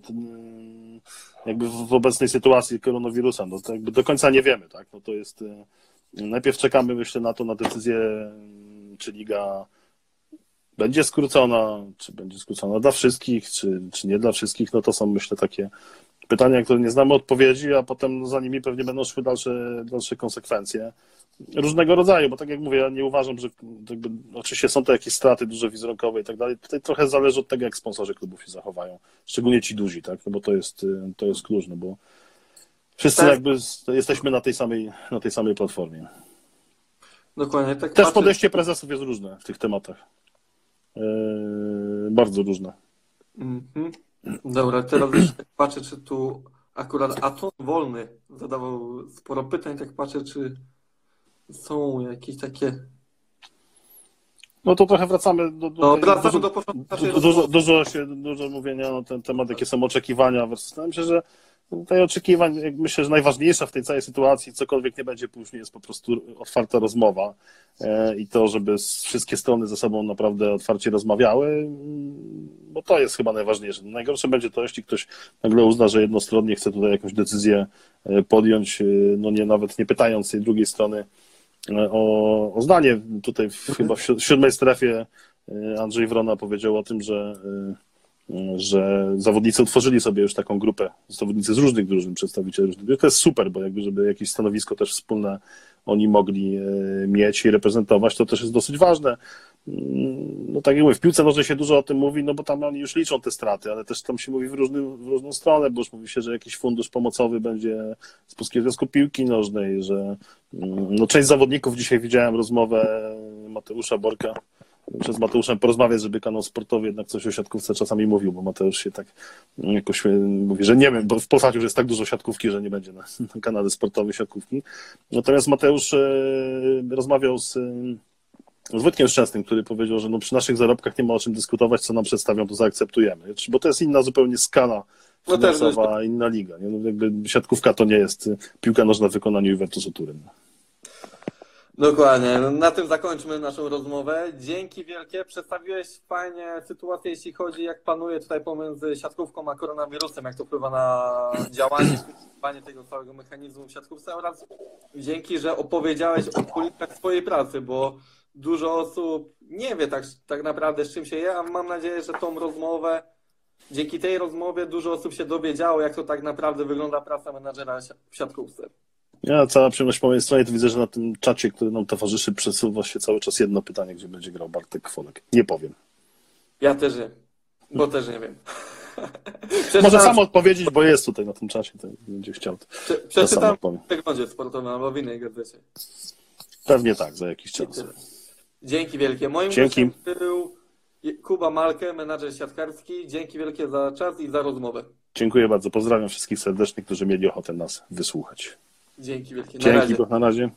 jakby w obecnej sytuacji koronawirusa, no to jakby do końca nie wiemy, tak? No to jest, e, najpierw czekamy myślę na to, na decyzję, czy liga będzie skrócona, czy będzie skrócona dla wszystkich, czy, czy nie dla wszystkich, no to są myślę takie pytania, które nie znamy odpowiedzi, a potem za nimi pewnie będą szły dalsze, dalsze konsekwencje różnego rodzaju, bo tak jak mówię, ja nie uważam, że jakby, oczywiście są to jakieś straty duże wizerunkowe i tak dalej. Tutaj trochę zależy od tego, jak sponsorzy klubów się zachowają, szczególnie ci duzi, tak? No bo to jest, to jest klucz, no bo wszyscy tak. jakby jesteśmy na tej samej, na tej samej platformie. Dokładnie. Tak Też podejście prezesów jest różne w tych tematach. Yy, bardzo różne. -hmm. Dobra, teraz tak patrzę, czy tu akurat Aton Wolny zadawał sporo pytań, tak patrzę, czy są jakieś takie. No to trochę wracamy do. do no, wracamy dużo, do początku. Dużo, dużo, się, dużo mówienia na ten temat, jakie są oczekiwania. Myślę, że tutaj oczekiwań, myślę, że najważniejsza w tej całej sytuacji, cokolwiek nie będzie później, jest po prostu otwarta rozmowa e, i to, żeby wszystkie strony ze sobą naprawdę otwarcie rozmawiały, bo to jest chyba najważniejsze. Najgorsze będzie to, jeśli ktoś nagle uzna, że jednostronnie chce tutaj jakąś decyzję e, podjąć, e, no nie nawet nie pytając tej drugiej strony, o, o zdanie. Tutaj w, chyba w siódmej strefie e, Andrzej Wrona powiedział o tym, że, e, że zawodnicy utworzyli sobie już taką grupę, zawodnicy z różnych drużyn, przedstawiciele różnych drużyn. To jest super, bo jakby, żeby jakieś stanowisko też wspólne oni mogli e, mieć i reprezentować, to też jest dosyć ważne. Mm, no tak jak mówię, w piłce nożnej się dużo o tym mówi, no bo tam oni już liczą te straty, ale też tam się mówi w, różny, w różną stronę, bo już mówi się, że jakiś fundusz pomocowy będzie z Polskiego Związku Piłki Nożnej, że mm, no część zawodników, dzisiaj widziałem rozmowę Mateusza Borka, przez Mateuszem porozmawiać, żeby kanał sportowy jednak coś o siatkówce czasami mówił, bo Mateusz się tak jakoś mówi, że nie wiem, bo w Polsce już jest tak dużo siatkówki, że nie będzie na, na kanale sportowym siatkówki. Natomiast Mateusz e, rozmawiał z z Wojtkiem Szczęsnym, który powiedział, że no przy naszych zarobkach nie ma o czym dyskutować, co nam przedstawią, to zaakceptujemy. Bo to jest inna zupełnie skala no finansowa, no inna liga. Nie? No jakby siatkówka to nie jest piłka nożna w wykonaniu Juventusu Turyn. Dokładnie. Na tym zakończmy naszą rozmowę. Dzięki wielkie. Przedstawiłeś fajnie sytuację, jeśli chodzi, jak panuje tutaj pomiędzy siatkówką a koronawirusem, jak to wpływa na działanie, funkcjonowanie tego całego mechanizmu w siatkówce oraz dzięki, że opowiedziałeś o kulisach swojej pracy, bo dużo osób nie wie tak, tak naprawdę z czym się je, a mam nadzieję, że tą rozmowę, dzięki tej rozmowie dużo osób się dowiedziało, jak to tak naprawdę wygląda praca menadżera w siatkówce. Ja cała przyjemność po mojej stronie, to widzę, że na tym czacie, który nam towarzyszy, przesuwa się cały czas jedno pytanie, gdzie będzie grał Bartek Kwolek. Nie powiem. Ja też nie, bo też nie wiem. Może sam odpowiedzieć, bo jest tutaj na tym czasie, to będzie chciał. Prze- Przeczytam w przeglądzie sportowym albo w innej gazecie. Pewnie tak, za jakiś czas. Dzięki wielkie. Moim Dzięki. był Kuba Malkę, menadżer siatkarski. Dzięki wielkie za czas i za rozmowę. Dziękuję bardzo. Pozdrawiam wszystkich serdecznie, którzy mieli ochotę nas wysłuchać. Dzięki wielkie. Na Dzięki, razie. na razie.